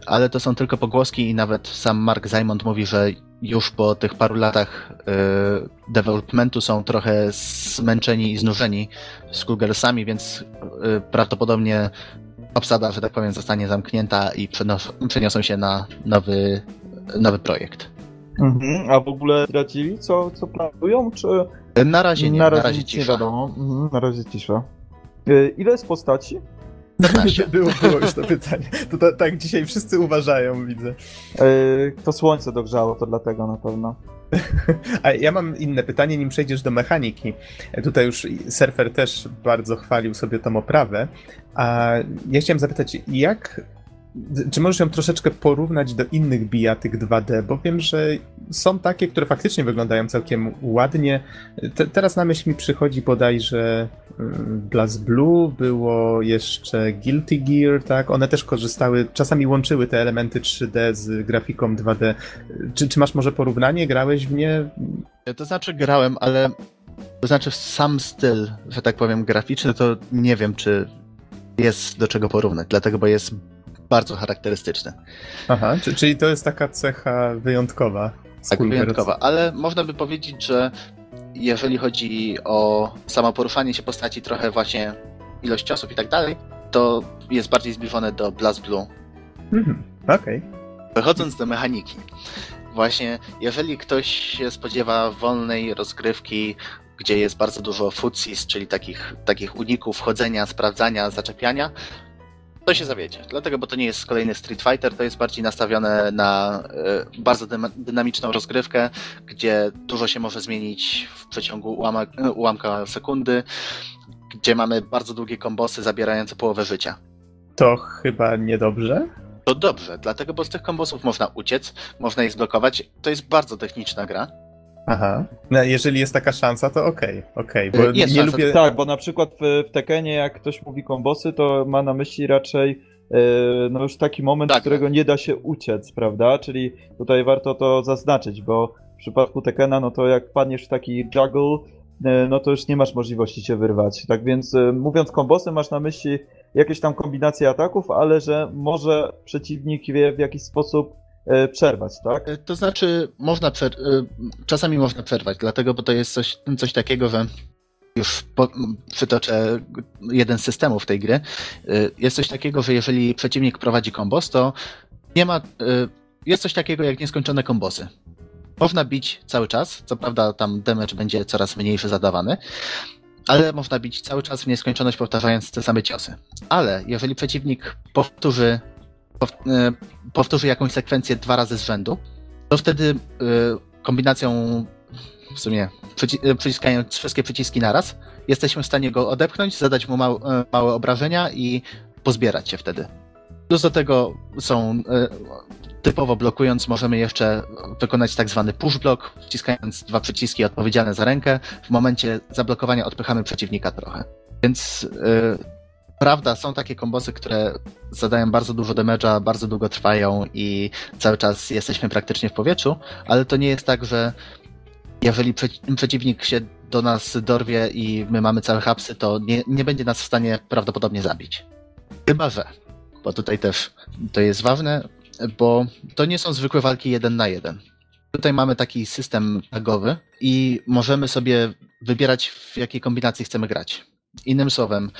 ale to są tylko pogłoski i nawet sam Mark Zymond mówi, że już po tych paru latach y, developmentu są trochę zmęczeni i znużeni Skullgirlsami, więc y, prawdopodobnie obsada, że tak powiem, zostanie zamknięta i przeniosą się na nowy, nowy projekt. Mhm. A w ogóle zdradzili, co, co planują, czy Na razie nie, na razie, nic nie cisza. wiadomo? Mhm. Na razie cisza. Y, Ile jest postaci? 14. Było, było już to *laughs* pytanie. To, to, tak dzisiaj wszyscy uważają, widzę. Y, To słońce dogrzało, to dlatego na pewno. *laughs* A ja mam inne pytanie, nim przejdziesz do mechaniki. Tutaj już surfer też bardzo chwalił sobie tą oprawę. A ja chciałem zapytać, jak czy możesz ją troszeczkę porównać do innych bijatyk 2D, bo wiem, że są takie, które faktycznie wyglądają całkiem ładnie. Te, teraz na myśl mi przychodzi bodajże mm, Blast Blue, było jeszcze Guilty Gear, tak? One też korzystały, czasami łączyły te elementy 3D z grafiką 2D. Czy, czy masz może porównanie? Grałeś w nie? To znaczy grałem, ale to znaczy sam styl, że tak powiem, graficzny, to nie wiem, czy jest do czego porównać, dlatego, bo jest bardzo charakterystyczny. Aha, czyli to jest taka cecha wyjątkowa. Tak, wyjątkowa, ale można by powiedzieć, że jeżeli chodzi o samo poruszanie się postaci, trochę właśnie ilość ciosów i tak dalej, to jest bardziej zbliżone do Blast Blue. Mhm, okej. Okay. Przechodząc do mechaniki. Właśnie, jeżeli ktoś się spodziewa wolnej rozgrywki, gdzie jest bardzo dużo futsis, czyli takich, takich uników wchodzenia, sprawdzania, zaczepiania, to się zawiedzie. Dlatego, bo to nie jest kolejny Street Fighter, to jest bardziej nastawione na y, bardzo dynamiczną rozgrywkę, gdzie dużo się może zmienić w przeciągu ułamek, ułamka sekundy, gdzie mamy bardzo długie kombosy zabierające połowę życia. To chyba niedobrze? To dobrze, dlatego, bo z tych kombosów można uciec, można ich zblokować. To jest bardzo techniczna gra. Aha. No, jeżeli jest taka szansa, to okej, okay, okej. Okay, bo jest nie szansa. lubię. Tak, bo na przykład w, w Tekenie, jak ktoś mówi kombosy, to ma na myśli raczej yy, no już taki moment, tak, którego nie da się uciec, prawda? Czyli tutaj warto to zaznaczyć, bo w przypadku Tekena, no to jak padniesz w taki juggle, yy, no to już nie masz możliwości się wyrwać. Tak więc yy, mówiąc kombosy, masz na myśli jakieś tam kombinacje ataków, ale że może przeciwnik wie w jakiś sposób E, przerwać, tak? E, to znaczy, można przer- e, czasami można przerwać, dlatego, bo to jest coś, coś takiego, że już po, przytoczę jeden z systemów tej gry. Jest coś takiego, że jeżeli przeciwnik prowadzi kombos, to nie ma. Jest coś takiego jak nieskończone kombosy. Można bić cały czas, co prawda tam damage będzie coraz mniejszy zadawany, ale można bić cały czas w nieskończoność powtarzając te same ciosy. Ale jeżeli przeciwnik powtórzy E, powtórzy jakąś sekwencję dwa razy z rzędu, to wtedy e, kombinacją w sumie e, przyciskając wszystkie przyciski naraz, jesteśmy w stanie go odepchnąć, zadać mu małe, małe obrażenia i pozbierać się wtedy. Plus do tego są typowo blokując, możemy jeszcze wykonać tak zwany push block, wciskając dwa przyciski odpowiedzialne za rękę. W momencie zablokowania odpychamy przeciwnika trochę. Więc Prawda, są takie kombosy, które zadają bardzo dużo damage'a, bardzo długo trwają i cały czas jesteśmy praktycznie w powietrzu, ale to nie jest tak, że jeżeli przeciwnik się do nas dorwie i my mamy całe hapsy, to nie, nie będzie nas w stanie prawdopodobnie zabić. Chyba, że. Bo tutaj też to jest ważne, bo to nie są zwykłe walki jeden na jeden. Tutaj mamy taki system tagowy i możemy sobie wybierać, w jakiej kombinacji chcemy grać. Innym słowem,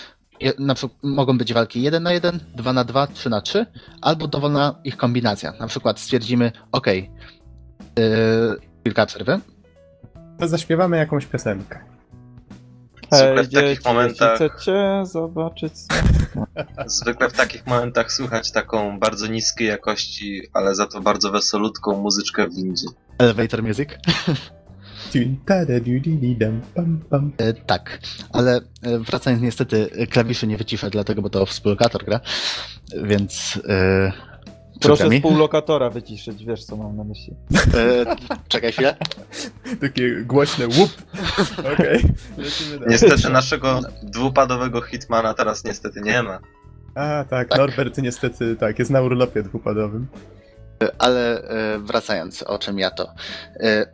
na przykład mogą być walki 1 na 1, 2 na 2, 3 na 3, albo dowolna ich kombinacja. Na przykład stwierdzimy, ok, yy, kilka przerwy. To zaśpiewamy jakąś piosenkę. Zwykle w takich momentach. Chcecie zobaczyć. *laughs* Zwykle w takich momentach słychać taką bardzo niskiej jakości, ale za to bardzo wesolutką muzyczkę w windzie. Elevator music. *laughs* E, tak, ale e, wracając niestety, klawiszy nie wyciszę dlatego, bo to współlokator gra, więc... E, Proszę współlokatora wyciszyć, wiesz co mam na myśli. E, czekaj chwilę. Takie głośne łup. Okej, okay. Niestety naszego dwupadowego hitmana teraz niestety nie ma. A, tak, tak. Norbert niestety tak, jest na urlopie dwupadowym. Ale wracając, o czym ja to.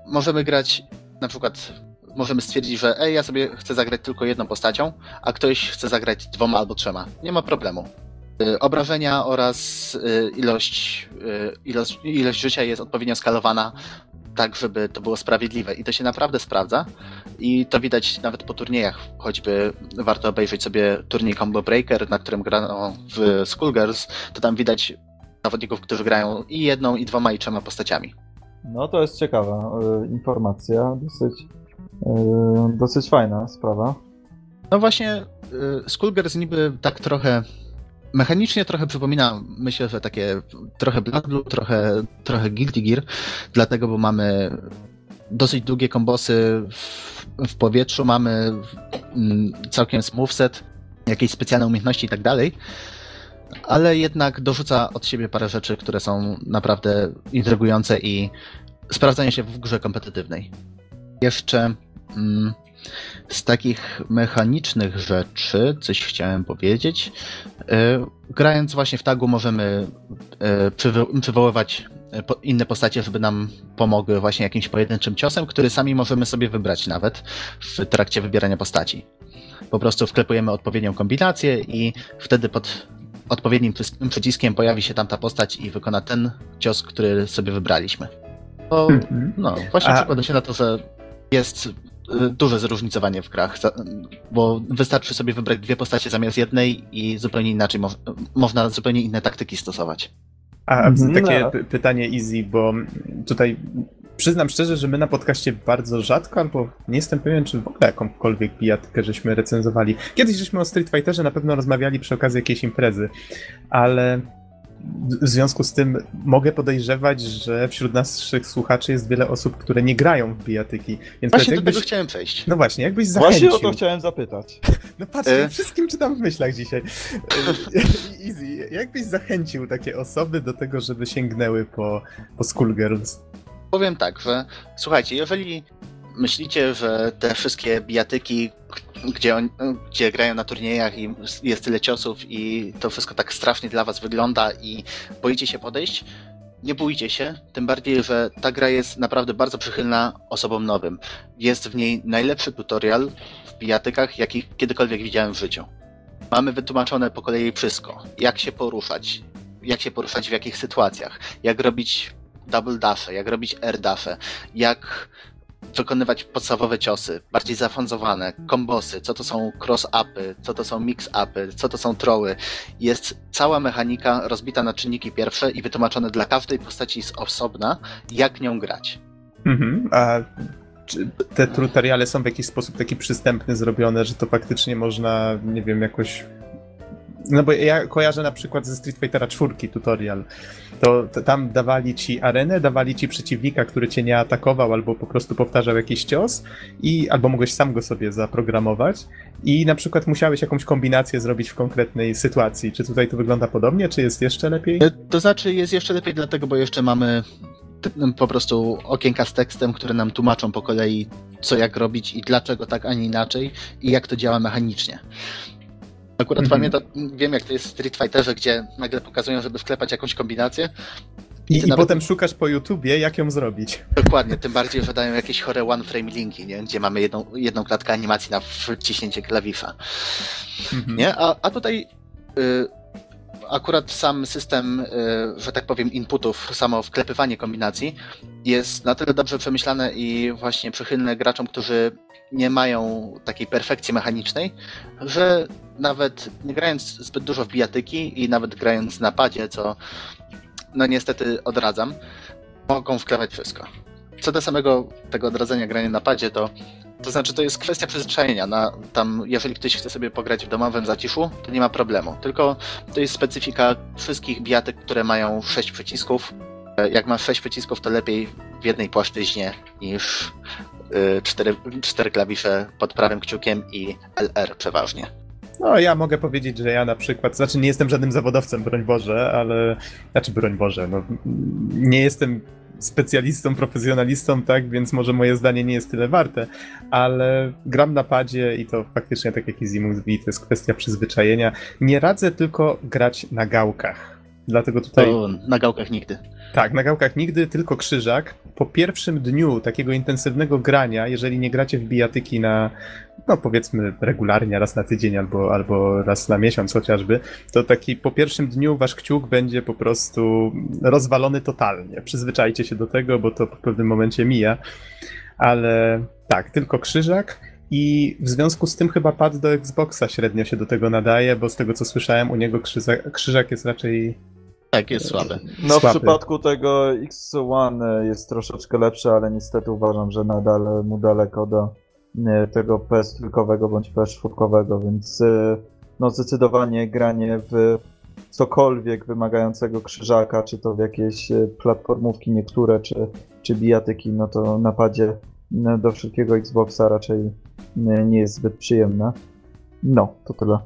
Możemy grać na przykład możemy stwierdzić, że ej, ja sobie chcę zagrać tylko jedną postacią, a ktoś chce zagrać dwoma albo trzema. Nie ma problemu. Y, obrażenia oraz y, ilość, y, ilość, ilość życia jest odpowiednio skalowana, tak żeby to było sprawiedliwe. I to się naprawdę sprawdza. I to widać nawet po turniejach. Choćby warto obejrzeć sobie turniej Combo Breaker, na którym grano w Schoolgirls, to tam widać zawodników, którzy grają i jedną, i dwoma, i trzema postaciami. No to jest ciekawa y, informacja, dosyć, y, dosyć fajna sprawa. No właśnie, y, Skullgirls niby tak trochę mechanicznie trochę przypomina, myślę, że takie trochę Blood Blue, trochę, trochę Guilty Gear, dlatego, bo mamy dosyć długie kombosy w, w powietrzu, mamy mm, całkiem smooth set, jakieś specjalne umiejętności i tak dalej. Ale jednak dorzuca od siebie parę rzeczy, które są naprawdę intrygujące i sprawdzają się w grze kompetytywnej. Jeszcze mm, z takich mechanicznych rzeczy, coś chciałem powiedzieć. E, grając właśnie w tagu możemy e, przywo- przywoływać po- inne postacie, żeby nam pomogły właśnie jakimś pojedynczym ciosem, który sami możemy sobie wybrać nawet w trakcie wybierania postaci. Po prostu wklepujemy odpowiednią kombinację i wtedy pod odpowiednim przy- przyciskiem pojawi się tam ta postać i wykona ten cios, który sobie wybraliśmy. To, Mhm. no, właśnie A- przekłada się na to, że jest y, duże zróżnicowanie w grach, bo wystarczy sobie wybrać dwie postacie zamiast jednej i zupełnie inaczej mo- można zupełnie inne taktyki stosować. A Mhm. takie No. py- pytanie easy, bo tutaj przyznam szczerze, że my na podcaście bardzo rzadko, albo nie jestem pewien, czy w ogóle jakąkolwiek bijatykę żeśmy recenzowali. Kiedyś żeśmy o Street Fighterze na pewno rozmawiali przy okazji jakiejś imprezy, ale w związku z tym mogę podejrzewać, że wśród naszych słuchaczy jest wiele osób, które nie grają w bijatyki. Więc Właśnie do jakbyś, tego chciałem przejść. No właśnie, jakbyś zachęcił. Właśnie o to chciałem zapytać. *laughs* No patrzcie, E? wszystkim czytam w myślach dzisiaj. E, *laughs* Easy, jakbyś zachęcił takie osoby do tego, żeby sięgnęły po, po Schoolgirls? Powiem tak, że słuchajcie, jeżeli myślicie, że te wszystkie bijatyki, gdzie, on, gdzie grają na turniejach i jest tyle ciosów i to wszystko tak strasznie dla was wygląda i boicie się podejść, nie bójcie się, tym bardziej, że ta gra jest naprawdę bardzo przychylna osobom nowym. Jest w niej najlepszy tutorial w bijatykach, jaki kiedykolwiek widziałem w życiu. Mamy wytłumaczone po kolei wszystko. Jak się poruszać, jak się poruszać w jakich sytuacjach, jak robić double dashe, jak robić air dashe, jak wykonywać podstawowe ciosy, bardziej zaawansowane, kombosy, co to są cross-upy, co to są mix-upy, co to są troły. Jest cała mechanika rozbita na czynniki pierwsze i wytłumaczone dla każdej postaci z osobna, jak nią grać. Mhm. A te tutoriale są w jakiś sposób taki przystępny zrobione, że to faktycznie można, nie wiem, jakoś... No bo ja kojarzę na przykład ze Street Fightera 4 tutorial. To, to tam dawali ci arenę, dawali ci przeciwnika, który cię nie atakował albo po prostu powtarzał jakiś cios i albo mogłeś sam go sobie zaprogramować i na przykład musiałeś jakąś kombinację zrobić w konkretnej sytuacji. Czy tutaj to wygląda podobnie, czy jest jeszcze lepiej? E, To znaczy jest jeszcze lepiej dlatego, bo jeszcze mamy po prostu okienka z tekstem, które nam tłumaczą po kolei, co jak robić i dlaczego tak, a nie inaczej i jak to działa mechanicznie. Akurat Mhm. pamiętam, wiem jak to jest w Street Fighterze, gdzie nagle pokazują, żeby wklepać jakąś kombinację. I, i nawet- potem szukasz po YouTubie, jak ją zrobić. Dokładnie, tym bardziej, że dają jakieś chore one-frame linki, nie? gdzie mamy jedną, jedną klatkę animacji na wciśnięcie klawisza. Mhm. Nie? A, a tutaj y, akurat sam system, y, że tak powiem, inputów, samo wklepywanie kombinacji jest na tyle dobrze przemyślane i właśnie przychylne graczom, którzy nie mają takiej perfekcji mechanicznej, że nawet nie grając zbyt dużo w bijatyki i nawet grając na padzie, co no niestety odradzam, mogą wklepać wszystko. Co do samego tego odradzania grania na padzie, to to znaczy, to jest kwestia przyzwyczajenia. Na, tam, jeżeli ktoś chce sobie pograć w domowym zaciszu, to nie ma problemu. Tylko to jest specyfika wszystkich bijatek, które mają 6 przycisków. E, Jak masz 6 przycisków, to lepiej w jednej płaszczyźnie niż 4, cztery klawisze pod prawym kciukiem i LR przeważnie. No, ja mogę powiedzieć, że ja na przykład, znaczy nie jestem żadnym zawodowcem, broń Boże, ale, znaczy broń Boże, no, nie jestem specjalistą, profesjonalistą, tak, więc może moje zdanie nie jest tyle warte, ale gram na padzie i to faktycznie, tak jak Izzy mówi, to jest kwestia przyzwyczajenia. Nie radzę tylko grać na gałkach. Dlatego tutaj. To na gałkach nigdy. Tak, na gałkach nigdy, tylko krzyżak. Po pierwszym dniu takiego intensywnego grania, jeżeli nie gracie w bijatyki na, no powiedzmy regularnie, raz na tydzień albo, albo raz na miesiąc chociażby, to taki po pierwszym dniu wasz kciuk będzie po prostu rozwalony totalnie. Przyzwyczajcie się do tego, bo to w pewnym momencie mija. Ale tak, tylko krzyżak. I w związku z tym chyba pad do Xboxa średnio się do tego nadaje, bo z tego co słyszałem, u niego krzyżak, krzyżak jest raczej Tak, jest słabe. No w Słaby. przypadku tego X1 jest troszeczkę lepszy, ale niestety uważam, że nadal mu daleko do tego PS trójkowego bądź PS czwórkowego, więc e, no zdecydowanie granie w cokolwiek wymagającego krzyżaka, czy to w jakieś e, platformówki niektóre, czy, czy bijatyki, no to napadzie do wszelkiego Xboxa raczej e, nie jest zbyt przyjemne. No, to tyle.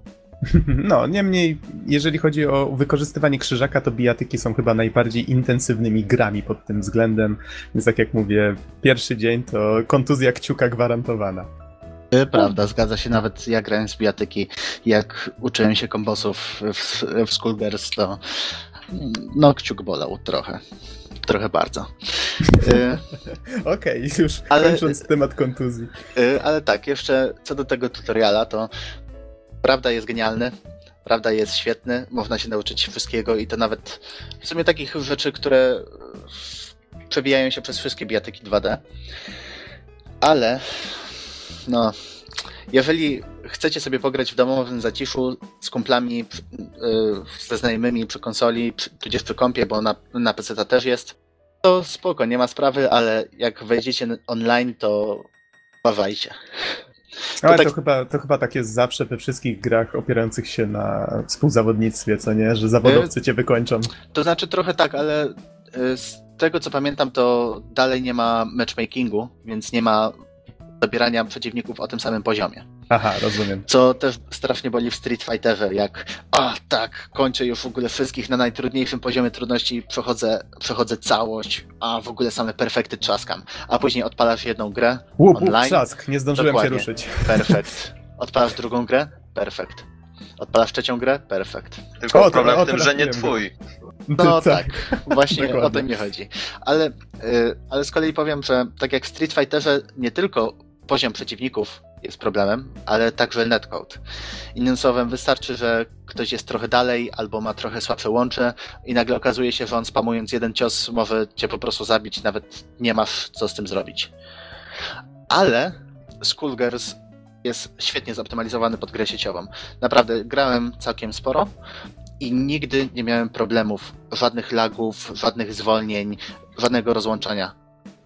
*laughs* No, niemniej, jeżeli chodzi o wykorzystywanie krzyżaka, to bijatyki są chyba najbardziej intensywnymi grami pod tym względem. Więc tak jak mówię, pierwszy dzień to kontuzja kciuka gwarantowana. Prawda, zgadza się. Nawet ja grałem z bijatyki, jak uczyłem się kombosów w, w Skullgirls, to no kciuk bolał trochę. Trochę bardzo. *laughs* Y, Okej, już Ale- kończąc temat kontuzji. y, ale tak, jeszcze co do tego tutoriala, to prawda jest genialny, prawda jest świetny, można się nauczyć wszystkiego i to nawet w sumie takich rzeczy, które przebijają się przez wszystkie bijatyki 2D. Ale no, jeżeli chcecie sobie pograć w domowym zaciszu z kumplami, y, ze znajomymi przy konsoli, przy, tudzież przy kompie, bo na, na PC też jest, to spoko, nie ma sprawy, ale jak wejdziecie online, to uważajcie. Ale tak- to, chyba, to chyba tak jest zawsze we wszystkich grach opierających się na współzawodnictwie, co nie? Że zawodowcy cię wykończą. To znaczy trochę tak, ale y, z tego co pamiętam, to dalej nie ma matchmakingu, więc nie ma zabierania przeciwników o tym samym poziomie. Aha, rozumiem. Co też strasznie boli w Street Fighterze, jak a tak, kończę już w ogóle wszystkich na najtrudniejszym poziomie trudności, przechodzę, przechodzę całość, a w ogóle same perfekty trzaskam. A później odpalasz jedną grę, Łup, łup, Online? trzask, nie zdążyłem Dokładnie. się ruszyć. perfekt. Odpalasz drugą grę, perfekt. Odpalasz trzecią grę, perfekt. Tylko O, problem o, w tym, że nie twój. *laughs* No tak, właśnie Dokładnie. o to mi chodzi. Ale, y, ale z kolei powiem, że tak jak w Street Fighterze nie tylko poziom przeciwników jest problemem, ale także netcode. Innym słowem, wystarczy, że ktoś jest trochę dalej albo ma trochę słabsze łącze i nagle okazuje się, że on spamując jeden cios może cię po prostu zabić, nawet nie masz co z tym zrobić. Ale Skullgirls jest świetnie zoptymalizowany pod grę sieciową. Naprawdę, grałem całkiem sporo i nigdy nie miałem problemów, żadnych lagów, żadnych zwolnień, żadnego rozłączania.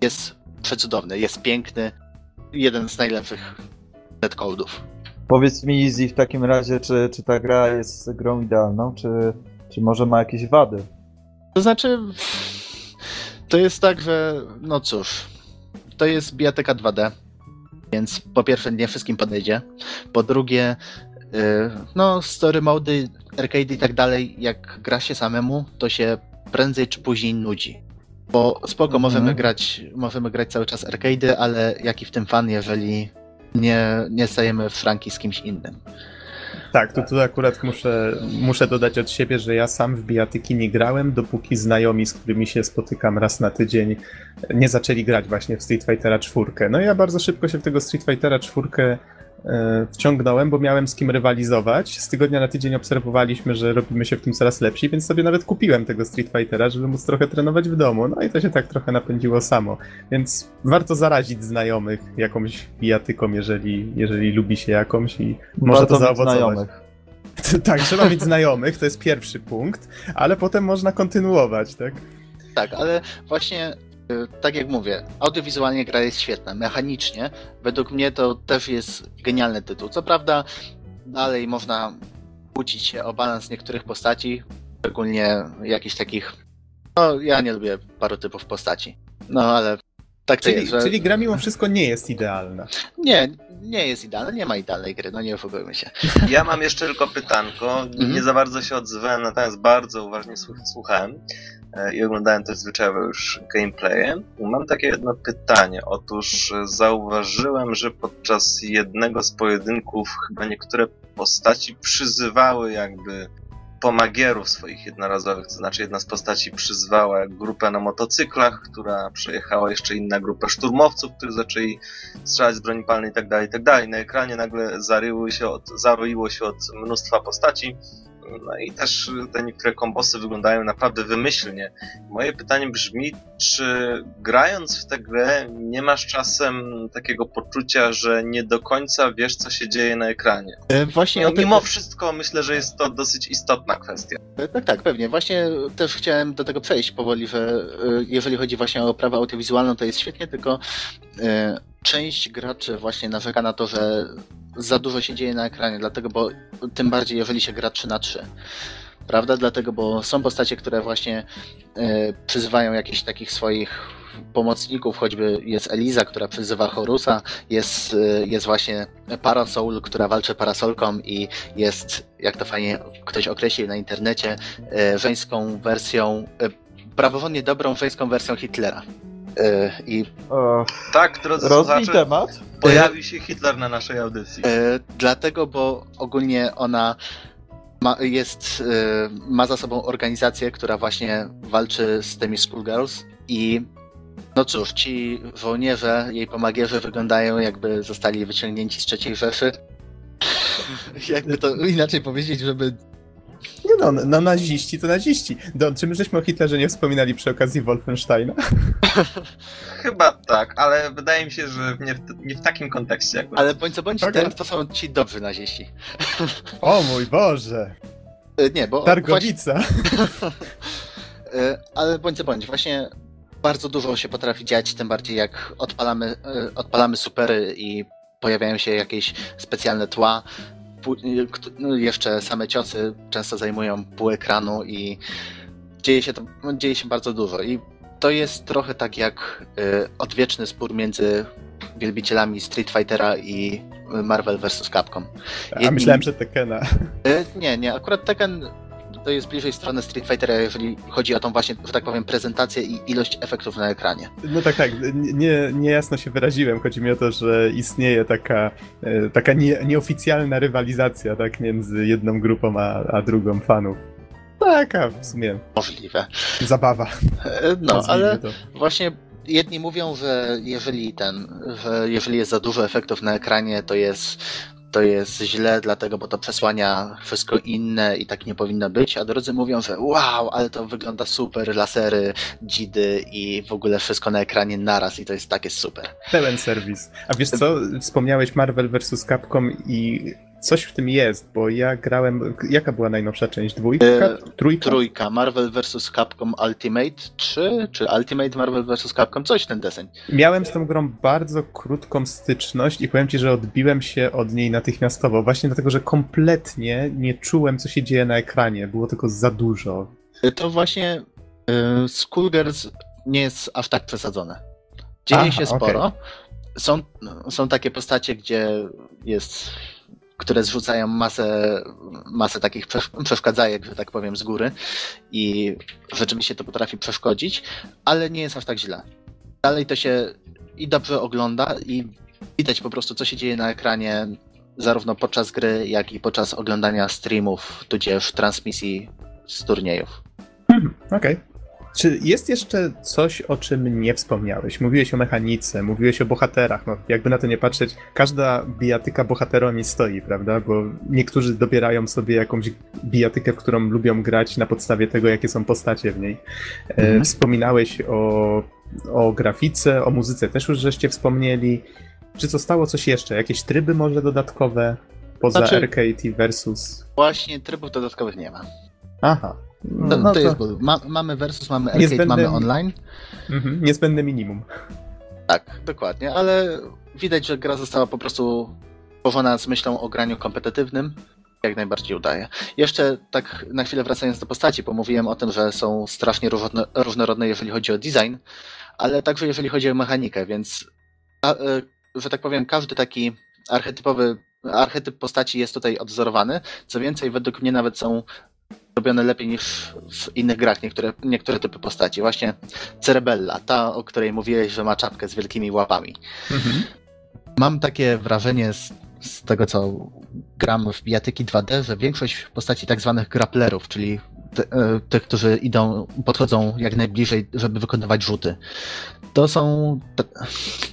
Jest przecudowny, jest piękny, jeden z najlepszych netcode'ów. Powiedz mi, Easy, w takim razie, czy, czy ta gra jest grą idealną, czy, czy może ma jakieś wady? To znaczy, to jest tak, że no cóż, to jest bijatyka 2D, więc po pierwsze nie wszystkim podejdzie, po drugie y, no story mody, arcade i tak dalej, jak gra się samemu, to się prędzej czy później nudzi. Bo spoko, możemy grać, możemy grać cały czas arcade'y, ale jaki w tym fan, jeżeli nie, nie stajemy w ranki z kimś innym. Tak, to tu akurat muszę, muszę dodać od siebie, że ja sam w bijatyki nie grałem, dopóki znajomi, z którymi się spotykam raz na tydzień, nie zaczęli grać właśnie w Street Fightera 4. No ja bardzo szybko się w tego Street Fightera 4 e, wciągnąłem, bo miałem z kim rywalizować. Z tygodnia na tydzień obserwowaliśmy, że robimy się w tym coraz lepsi, więc sobie nawet kupiłem tego Street Fightera, żeby móc trochę trenować w domu. No i to się tak trochę napędziło samo. Więc warto zarazić znajomych jakąś bijatyką, jeżeli, jeżeli lubi się jakąś i może Warto to zaowocować. znajomych. *laughs* Tak, trzeba mieć znajomych, to jest pierwszy punkt, ale potem można kontynuować, tak? Tak, ale właśnie tak jak mówię, audiowizualnie gra jest świetna. Mechanicznie, według mnie to też jest genialny tytuł. Co prawda, dalej można kłócić się o balans niektórych postaci, szczególnie jakichś takich. No, ja nie lubię paru typów postaci. No, ale tak to Czyli, jest. Że... czyli gra mimo wszystko nie jest idealna. Nie, nie jest idealna, nie ma idealnej gry, no nie oszukujmy się. *laughs* Ja mam jeszcze tylko pytanko. Nie za bardzo się odzywałem, natomiast bardzo uważnie słuch- słuchałem i oglądałem też zwyczajowo już gameplaye. Mam takie jedno pytanie. Otóż e, zauważyłem, że podczas jednego z pojedynków chyba niektóre postaci przyzywały jakby pomagierów swoich jednorazowych, to znaczy jedna z postaci przyzwała grupę na motocyklach, która przejechała jeszcze inna grupę szturmowców, którzy zaczęli strzelać z broni palnej i tak dalej, i tak. Na ekranie nagle zaryły się od, zaroiło się od mnóstwa postaci. No i też te niektóre kombosy wyglądają naprawdę wymyślnie. Moje pytanie brzmi, czy grając w tę grę nie masz czasem takiego poczucia, że nie do końca wiesz, co się dzieje na ekranie? E, Właśnie No, tym, mimo wszystko myślę, że jest to dosyć istotna kwestia. Tak, tak, pewnie. Właśnie też chciałem do tego przejść powoli, że y, jeżeli chodzi właśnie o prawę audiowizualną, to jest świetnie, tylko część graczy właśnie narzeka na to, że za dużo się dzieje na ekranie, dlatego, bo tym bardziej jeżeli się gra 3 na 3 Prawda? Dlatego, bo są postacie, które właśnie y, przyzywają jakichś takich swoich pomocników, choćby jest Eliza, która przyzywa Horusa, jest, y, jest właśnie Parasoul, która walczy parasolką i jest, jak to fajnie ktoś określił na internecie, y, żeńską wersją, y, dobrą żeńską wersją Hitlera. Y, I E, Tak, drodzy rozwij słuchacze, temat. pojawił się Hitler na naszej audycji. E, dlatego, bo ogólnie ona ma, jest, e, ma za sobą organizację, która właśnie walczy z tymi schoolgirls i no cóż, ci żołnierze, jej pomagierze wyglądają jakby zostali wyciągnięci z III Rzeszy. *laughs* Jakby to inaczej powiedzieć, żeby... Nie no, no naziści to naziści. Do, czy my żeśmy o Hitlerze nie wspominali przy okazji Wolfensteina? *laughs* Chyba tak, ale wydaje mi się, że nie w, nie w takim kontekście akurat. Ale bądź co bądź, Okej. ten to są ci dobrzy naziści. O mój Boże! E, Nie, bo... Targowica! *laughs* E, Ale bądź co bądź, właśnie bardzo dużo się potrafi dziać, tym bardziej jak odpalamy, e, odpalamy supery i pojawiają się jakieś specjalne tła. No, Jeszcze same ciosy często zajmują pół ekranu i dzieje się to, no, dzieje się bardzo dużo. I to jest trochę tak jak e, odwieczny spór między wielbicielami Street Fightera i Marvel vs. Capcom. A Jedni- myślałem, że Tekena. E, Nie, nie, akurat Tekken to jest bliżej strony Street Fightera, jeżeli chodzi o tą właśnie, że tak powiem, prezentację i ilość efektów na ekranie. No tak, tak, nie, niejasno się wyraziłem. Chodzi mi o to, że istnieje taka, e, taka nie, nieoficjalna rywalizacja tak, między jedną grupą a, a drugą fanów. Taka w sumie Możliwe. zabawa. E, No, ale to. właśnie jedni mówią, że jeżeli ten, że jeżeli jest za dużo efektów na ekranie, to jest to jest źle, dlatego, bo to przesłania wszystko inne i tak nie powinno być, a drudzy mówią, że wow, ale to wygląda super, lasery, dzidy i w ogóle wszystko na ekranie naraz i to jest takie super. Pełen serwis. A wiesz co, wspomniałeś Marvel vs. Capcom i coś w tym jest, bo ja grałem. Jaka była najnowsza część? Dwójka? E, Trójka? Trójka, Marvel vs. Capcom Ultimate 3, czy Ultimate Marvel vs. Capcom, coś ten deseń. Miałem z tą grą bardzo krótką styczność i powiem ci, że odbiłem się od niej natychmiastowo, właśnie dlatego, że kompletnie nie czułem, co się dzieje na ekranie. Było tylko za dużo. To właśnie y, Skullgirls nie jest aż tak przesadzone. Dzieje Aha, się sporo. Są, są takie postacie, gdzie jest które zrzucają masę, masę takich przesz- przeszkadzajek, że tak powiem, z góry i rzeczywiście to potrafi przeszkodzić, ale nie jest aż tak źle. Dalej to się i dobrze ogląda i widać po prostu, co się dzieje na ekranie zarówno podczas gry, jak i podczas oglądania streamów, tudzież transmisji z turniejów. Hmm, Okej. Czy jest jeszcze coś, o czym nie wspomniałeś? Mówiłeś o mechanice, mówiłeś o bohaterach. No, jakby na to nie patrzeć, każda bijatyka bohaterami stoi, prawda? Bo niektórzy dobierają sobie jakąś bijatykę, w którą lubią grać na podstawie tego, jakie są postacie w niej. E, Mhm. Wspominałeś o, o grafice, o muzyce też już żeście wspomnieli. Czy zostało coś jeszcze? Jakieś tryby może dodatkowe? Poza Znaczy- arcade versus? Właśnie trybów dodatkowych nie ma. Aha. To, No to jest ból. Ma, mamy versus, mamy arcade, Niezbędne mamy online. Mhm, niezbędne minimum. Tak, dokładnie, ale widać, że gra została po prostu stworzona z myślą o graniu kompetytywnym. Jak najbardziej udaje. Jeszcze tak na chwilę wracając do postaci, bo mówiłem o tym, że są strasznie różno- różnorodne, jeżeli chodzi o design, ale także jeżeli chodzi o mechanikę, więc e, że tak powiem, każdy taki archetypowy archetyp postaci jest tutaj odwzorowany. Co więcej, według mnie nawet są robione lepiej niż w innych grach niektóre, niektóre typy postaci. Właśnie Cerebella, ta, o której mówiłeś, że ma czapkę z wielkimi łapami. Mhm. Mam takie wrażenie z, z tego, co gram w bijatyki 2D, że większość postaci tak zwanych grapplerów, czyli e, tych, którzy idą, podchodzą jak najbliżej, żeby wykonywać rzuty, to są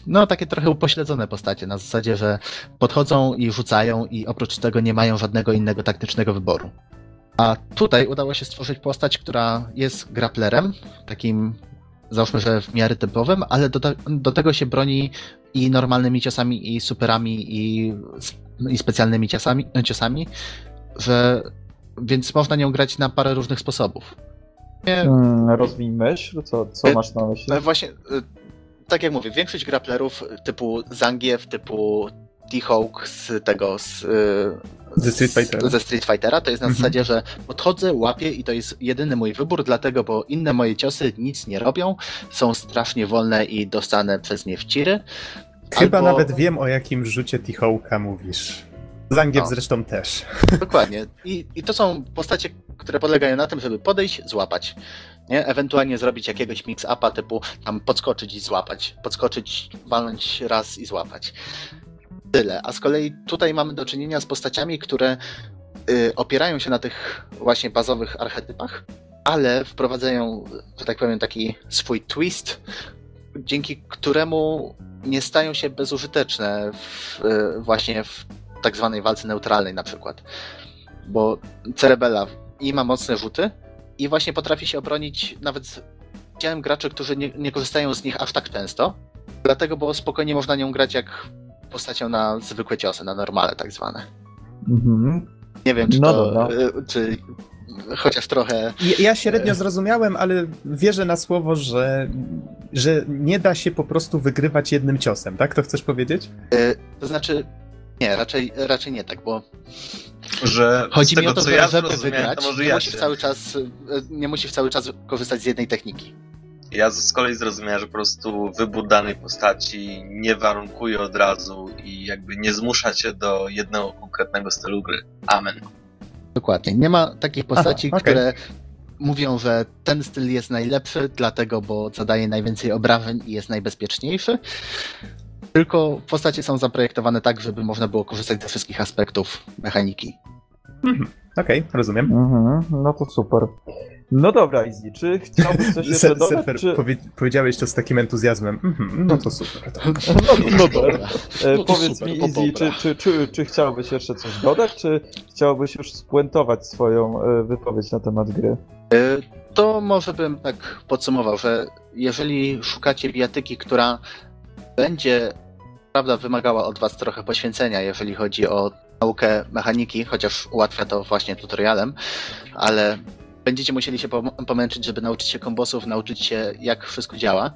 no takie trochę upośledzone postacie, na zasadzie, że podchodzą i rzucają i oprócz tego nie mają żadnego innego taktycznego wyboru. A tutaj udało się stworzyć postać, która jest grapplerem, takim załóżmy, że w miarę typowym, ale do, do tego się broni i normalnymi ciosami, i superami, i, i specjalnymi ciosami, ciosami, że więc można nią grać na parę różnych sposobów. Hmm, rozwij myśl, co, co E, masz na myśli? no właśnie, y, tak jak mówię, większość grapplerów typu Zangief, typu T-Hawk z tego, z, y, Ze Street Fightera. ze Street Fightera, to jest na Mhm. zasadzie, że podchodzę, łapię i to jest jedyny mój wybór, dlatego, bo inne moje ciosy nic nie robią, są strasznie wolne i dostane przez nie w ciry. Chyba Albo- nawet wiem, o jakim rzucie T-Hawka mówisz. Zangief No. zresztą też. *laughs* Dokładnie. I, I to są postacie, które polegają na tym, żeby podejść, złapać. Nie? Ewentualnie zrobić jakiegoś mix-upa typu tam podskoczyć i złapać. Podskoczyć, walnąć raz i złapać. Tyle. A z kolei tutaj mamy do czynienia z postaciami, które y, opierają się na tych właśnie bazowych archetypach, ale wprowadzają, że tak powiem, taki swój twist, dzięki któremu nie stają się bezużyteczne w, y, właśnie w tak zwanej walce neutralnej na przykład. Bo Cerebella i ma mocne rzuty i właśnie potrafi się obronić nawet widziałem graczy, którzy nie, nie korzystają z nich aż tak często, dlatego bo spokojnie można nią grać jak postacią na zwykłe ciosy, na normale tak zwane. Mhm. Nie wiem, czy No to, dobra. y, czy chociaż trochę Ja, średnio zrozumiałem, ale wierzę na słowo, że, że nie da się po prostu wygrywać jednym ciosem, tak? To chcesz powiedzieć? y, to znaczy nie, raczej, raczej nie tak, bo Że chodzi mi o to, co że ja żeby wygrać, to może nie, ja musisz cały czas, y, nie musisz cały czas korzystać z jednej techniki. Ja z kolei zrozumiałem, że po prostu wybór danej postaci nie warunkuje od razu i jakby nie zmusza cię do jednego konkretnego stylu gry. Amen. Dokładnie. Nie ma takich postaci, Aha, okej. które mówią, że ten styl jest najlepszy, dlatego, bo zadaje najwięcej obrażeń i jest najbezpieczniejszy. Tylko postacie są zaprojektowane tak, żeby można było korzystać ze wszystkich aspektów mechaniki. Okej, rozumiem. Mhm. No to super. No dobra, Izzy, czy chciałbyś coś jeszcze dodać? Surfer, Czy... powie, powiedziałeś to z takim entuzjazmem. Mhm, no to super. Tak. *laughs* No, no dobra. *laughs* E, No to powiedz super, mi, to Izzy, czy, dobra. czy, czy, czy chciałbyś jeszcze coś dodać, czy chciałbyś już spuentować swoją e, wypowiedź na temat gry? Y, To może bym tak podsumował, że jeżeli szukacie bijatyki, która będzie prawda, wymagała od Was trochę poświęcenia, jeżeli chodzi o naukę mechaniki, chociaż ułatwia to właśnie tutorialem, ale będziecie musieli się pom- pomęczyć, żeby nauczyć się kombosów, nauczyć się jak wszystko działa,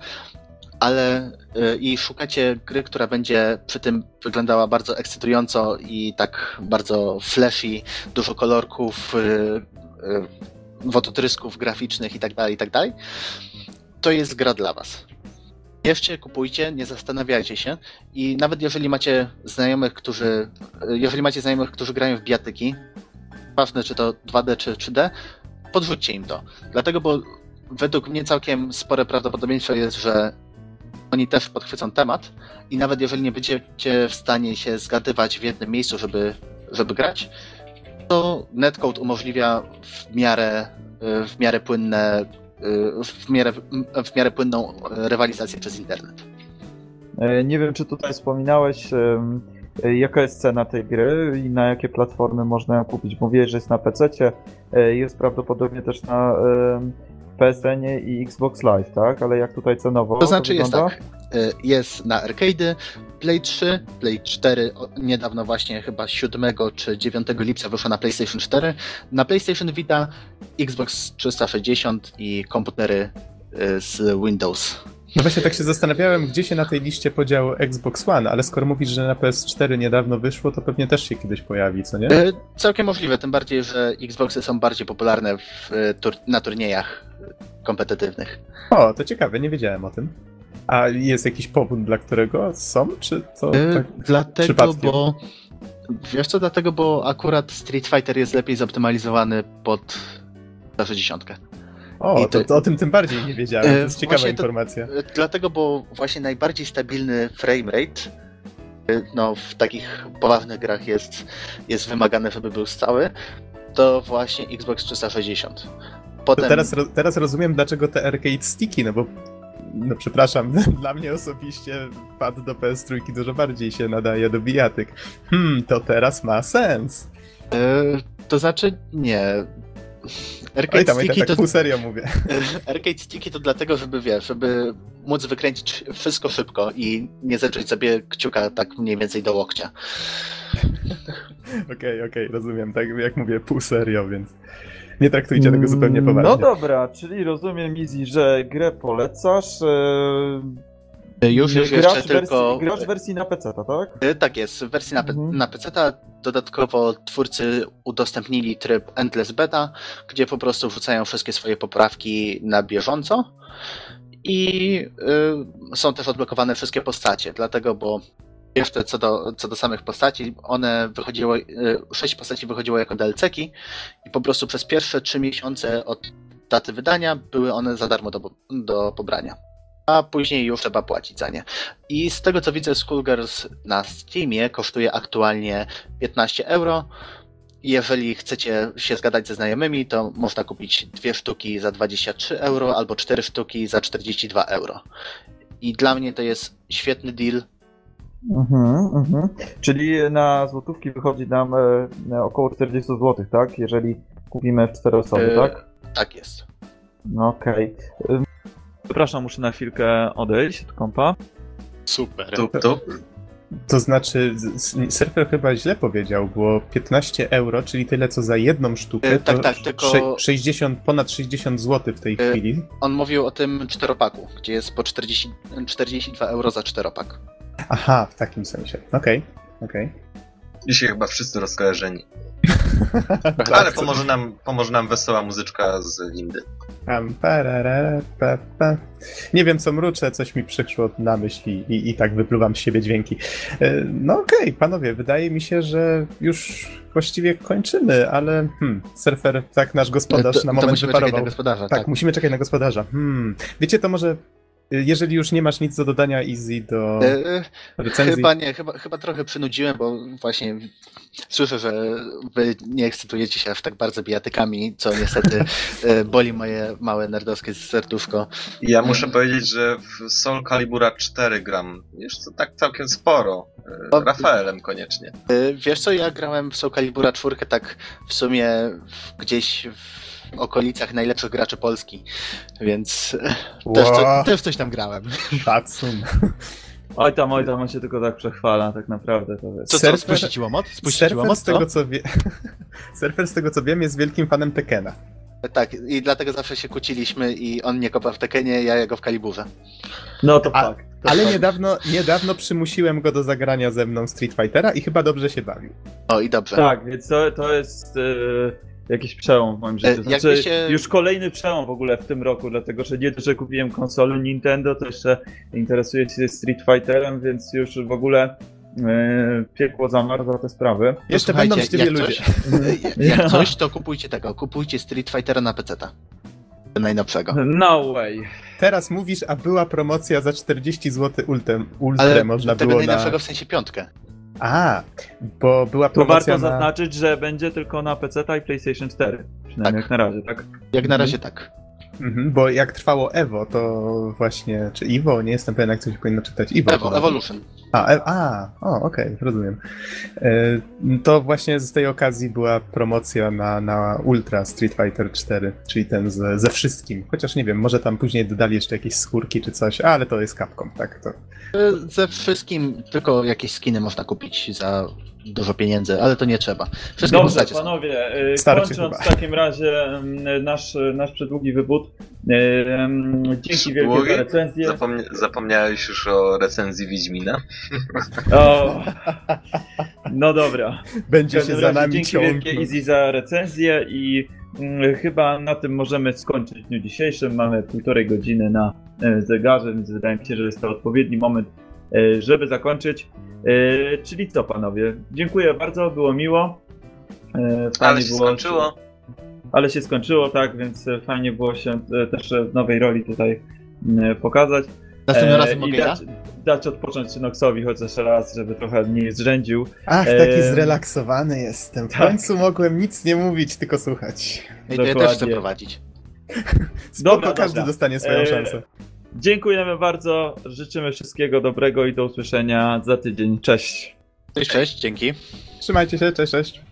ale y, i szukacie gry, która będzie przy tym wyglądała bardzo ekscytująco i tak bardzo flashy, dużo kolorków, y, y, wodotrysków graficznych i tak dalej, i tak to jest gra dla Was. Bierzcie, kupujcie, nie zastanawiajcie się i nawet jeżeli macie znajomych, którzy jeżeli macie znajomych, którzy grają w bijatyki, ważne czy to 2D czy 3D, podrzućcie im to. Dlatego, bo według mnie całkiem spore prawdopodobieństwo jest, że oni też podchwycą temat i nawet jeżeli nie będziecie w stanie się zgadywać w jednym miejscu, żeby, żeby grać, to netcode umożliwia w miarę, w miarę płynne w miarę, w miarę płynną rywalizację przez internet. E, Nie wiem, czy tutaj wspominałeś, jaka jest cena tej gry i na jakie platformy można ją kupić. Mówiłeś, że jest na PC, jest prawdopodobnie też na PSN i Xbox Live, tak? Ale jak tutaj cenowo To znaczy jest wygląda? tak, y, jest na arcade, Play 3, Play 4, o- niedawno właśnie chyba 7 czy 9 lipca wyszło na PlayStation 4, na PlayStation Vita, Xbox 360 i komputery z Windows. No właśnie tak się zastanawiałem, gdzie się na tej liście podział Xbox One, ale skoro mówisz, że na PS4 niedawno wyszło, to pewnie też się kiedyś pojawi, co nie? Y, Całkiem możliwe, tym bardziej, że Xboxy są bardziej popularne w, y, tur na turniejach kompetytywnych. O, to ciekawe, nie wiedziałem o tym. A jest jakiś powód, dla którego są, czy to Y, tak? Dlatego, przypadkiem. bo. Wiesz co, dlatego, bo akurat Street Fighter jest lepiej zoptymalizowany pod 60. O, i to, to- to o tym tym bardziej nie wiedziałem, to E, jest ciekawa właśnie to- informacja. Y, Dlatego, bo właśnie najbardziej stabilny framerate y, no, w takich poważnych grach jest, jest wymagane, żeby był stały, to właśnie Xbox 360. To Potem, teraz, ro- teraz rozumiem, dlaczego te arcade sticky, no bo no przepraszam, *laughs* dla mnie osobiście pad do PS3 dużo bardziej się nadaje do bijatyk. Hmm, to teraz ma sens. y, to znaczy nie. Arcade tam, oj tam, sticky, tak to, pół serio mówię. *laughs* arcade sticky to dlatego, żeby wiesz, żeby móc wykręcić wszystko szybko i nie zacząć sobie kciuka tak mniej więcej do łokcia. *laughs* Okej, okej, rozumiem, tak jak mówię, pół serio, więc nie traktujcie tego zupełnie poważnie. No dobra, czyli rozumiem Izzy, że grę polecasz. E, Już, już Gracz jeszcze w tylko... Wersji, gracz w wersji na PC, tak? E, Tak jest, w wersji na, Mhm. na PC. Dodatkowo twórcy udostępnili tryb Endless Beta, gdzie po prostu wrzucają wszystkie swoje poprawki na bieżąco. I y, są też odblokowane wszystkie postacie, dlatego, bo jeszcze co do, co do samych postaci, one wychodziły, y, sześć postaci wychodziło jako DLC-ki i po prostu przez pierwsze trzy miesiące od daty wydania były one za darmo do, do pobrania. A później już trzeba płacić za nie. I z tego co widzę, Skullgirls na Steamie kosztuje aktualnie 15 euro. Jeżeli chcecie się zgadać ze znajomymi, to można kupić dwie sztuki za 23 euro albo cztery sztuki za 42 euro. I dla mnie to jest świetny deal. Mhm, mhm. Czyli na złotówki wychodzi nam e, około 40 zł, tak? Jeżeli kupimy w 4 osoby, E, tak? Tak jest. No okej. Ym, Przepraszam, muszę na chwilkę odejść od kompa. Super. Tup, tup. To znaczy, surfer chyba źle powiedział, było 15 euro, czyli tyle co za jedną sztukę. E, tak, to tak, tylko- sze- 60, ponad 60 zł w tej E, chwili. On mówił o tym czteropaku, gdzie jest po 40, 42 euro za czteropak. Aha, w takim sensie. Okej, okej. Dzisiaj chyba wszyscy rozkojarzeni. *laughs* Tak, Ale pomoże nam, pomoże nam wesoła muzyczka z windy. Tam, pa, pa. Nie wiem co mruczę, coś mi przyszło na myśl i, i, tak wypluwam z siebie dźwięki. E, No okej, panowie, wydaje mi się, że już właściwie kończymy, ale hmm, surfer, tak nasz gospodarz E, to, na to moment musimy czekać wyparował. na gospodarza, Tak, tak. musimy czekać na gospodarza. Hmm. Wiecie, to może, jeżeli już nie masz nic do dodania, Easy, do E, recenzji. Chyba nie, chyba, chyba trochę przynudziłem, bo właśnie słyszę, że wy nie ekscytujecie się aż tak bardzo bijatykami, co niestety e, *laughs* boli moje małe nerdowskie serduszko. Ja muszę powiedzieć, że w Soul Calibura 4 gram. Już to tak całkiem sporo. E, O, Rafaelem koniecznie. E, Wiesz co, ja grałem w Soul Calibura 4 tak w sumie gdzieś w okolicach najlepszych graczy Polski, więc e, też, co, też coś tam grałem. szacun. Oj tam, oj tam, on się tylko tak przechwala, tak naprawdę to jest. Co, co, Surfer- spuścić ci łomot? Spuścić łomot, z tego co? co wie... *laughs* Surfer z tego co wiem jest wielkim fanem Tekena. Tak, i dlatego zawsze się kłóciliśmy i on mnie kopał w Tekenie, ja jego w Kaliburze. No to A- tak. To Ale tak. niedawno, niedawno przymusiłem go do zagrania ze mną Street Fightera i chyba dobrze się bawił. O i dobrze. Tak, więc to, to jest e, jakiś przełom w moim życiu. E, Znaczy, się- Już kolejny przełom w ogóle w tym roku, dlatego że nie że kupiłem konsolę Nintendo, to jeszcze interesuję się Street Fighterem, więc już w ogóle e, piekło zamarza te sprawy. Jeszcze słuchajcie, będą z jak ludzie. coś- *laughs* Jak coś, to kupujcie tego. Kupujcie Street Fightera na PC-ta. Najnowszego. No way. Teraz mówisz, a była promocja za 40 zł ultrę, ultrę Ale można tego było na... najnowszego w sensie piątkę. A, bo była promocja warto na... zaznaczyć, że będzie tylko na PC i PlayStation 4. Przynajmniej Tak. jak na razie, tak? Jak na Mhm. razie tak. Mhm, bo jak trwało Evo, to właśnie... Czy Iwo? Nie jestem pewien, jak się powinno czytać. Iwo. Evo. Evolution. A, e, a o, okej, rozumiem. E, to właśnie z tej okazji była promocja na, na Ultra Street Fighter 4, czyli ten ze, ze wszystkim. Chociaż nie wiem, może tam później dodali jeszcze jakieś skórki czy coś, ale to jest Capcom, tak? To... E, Ze wszystkim tylko jakieś skiny można kupić za dużo pieniędzy, ale to nie trzeba. Wszystkie Dobrze, panowie, e, Starczy kończąc chyba. w takim razie mm, nasz, nasz przedługi wybór. e, mm, Dzięki wielkie za recenzję. Zapomnia zapomniałeś już o recenzji Wiedźmina? *laughs* O, no dobra. *laughs* Będzie się za nami dzięki wielkie ciągnąć. Easy za recenzję i mm, chyba na tym możemy skończyć w dniu dzisiejszym. Mamy półtorej godziny na e, zegarze, więc wydaje mi się, że jest to odpowiedni moment, żeby zakończyć. E, czyli co, panowie? Dziękuję bardzo, było miło. E, Ale się było- skończyło. Ale się skończyło, tak, więc e, fajnie było się e, też w nowej roli tutaj pokazać. Następnym E, razem mogę ja? dać, dać odpocząć Noxowi chociaż raz, żeby trochę mniej zrzędził. Ach, taki zrelaksowany jestem. W tak. końcu mogłem nic nie mówić, tylko słuchać. I to ja też chcę prowadzić. Spoko, Dobra, każdy dobra. dostanie swoją E, szansę. Dziękujemy bardzo, życzymy wszystkiego dobrego i do usłyszenia za tydzień. Cześć! Cześć, cześć, dzięki. Trzymajcie się, cześć, cześć.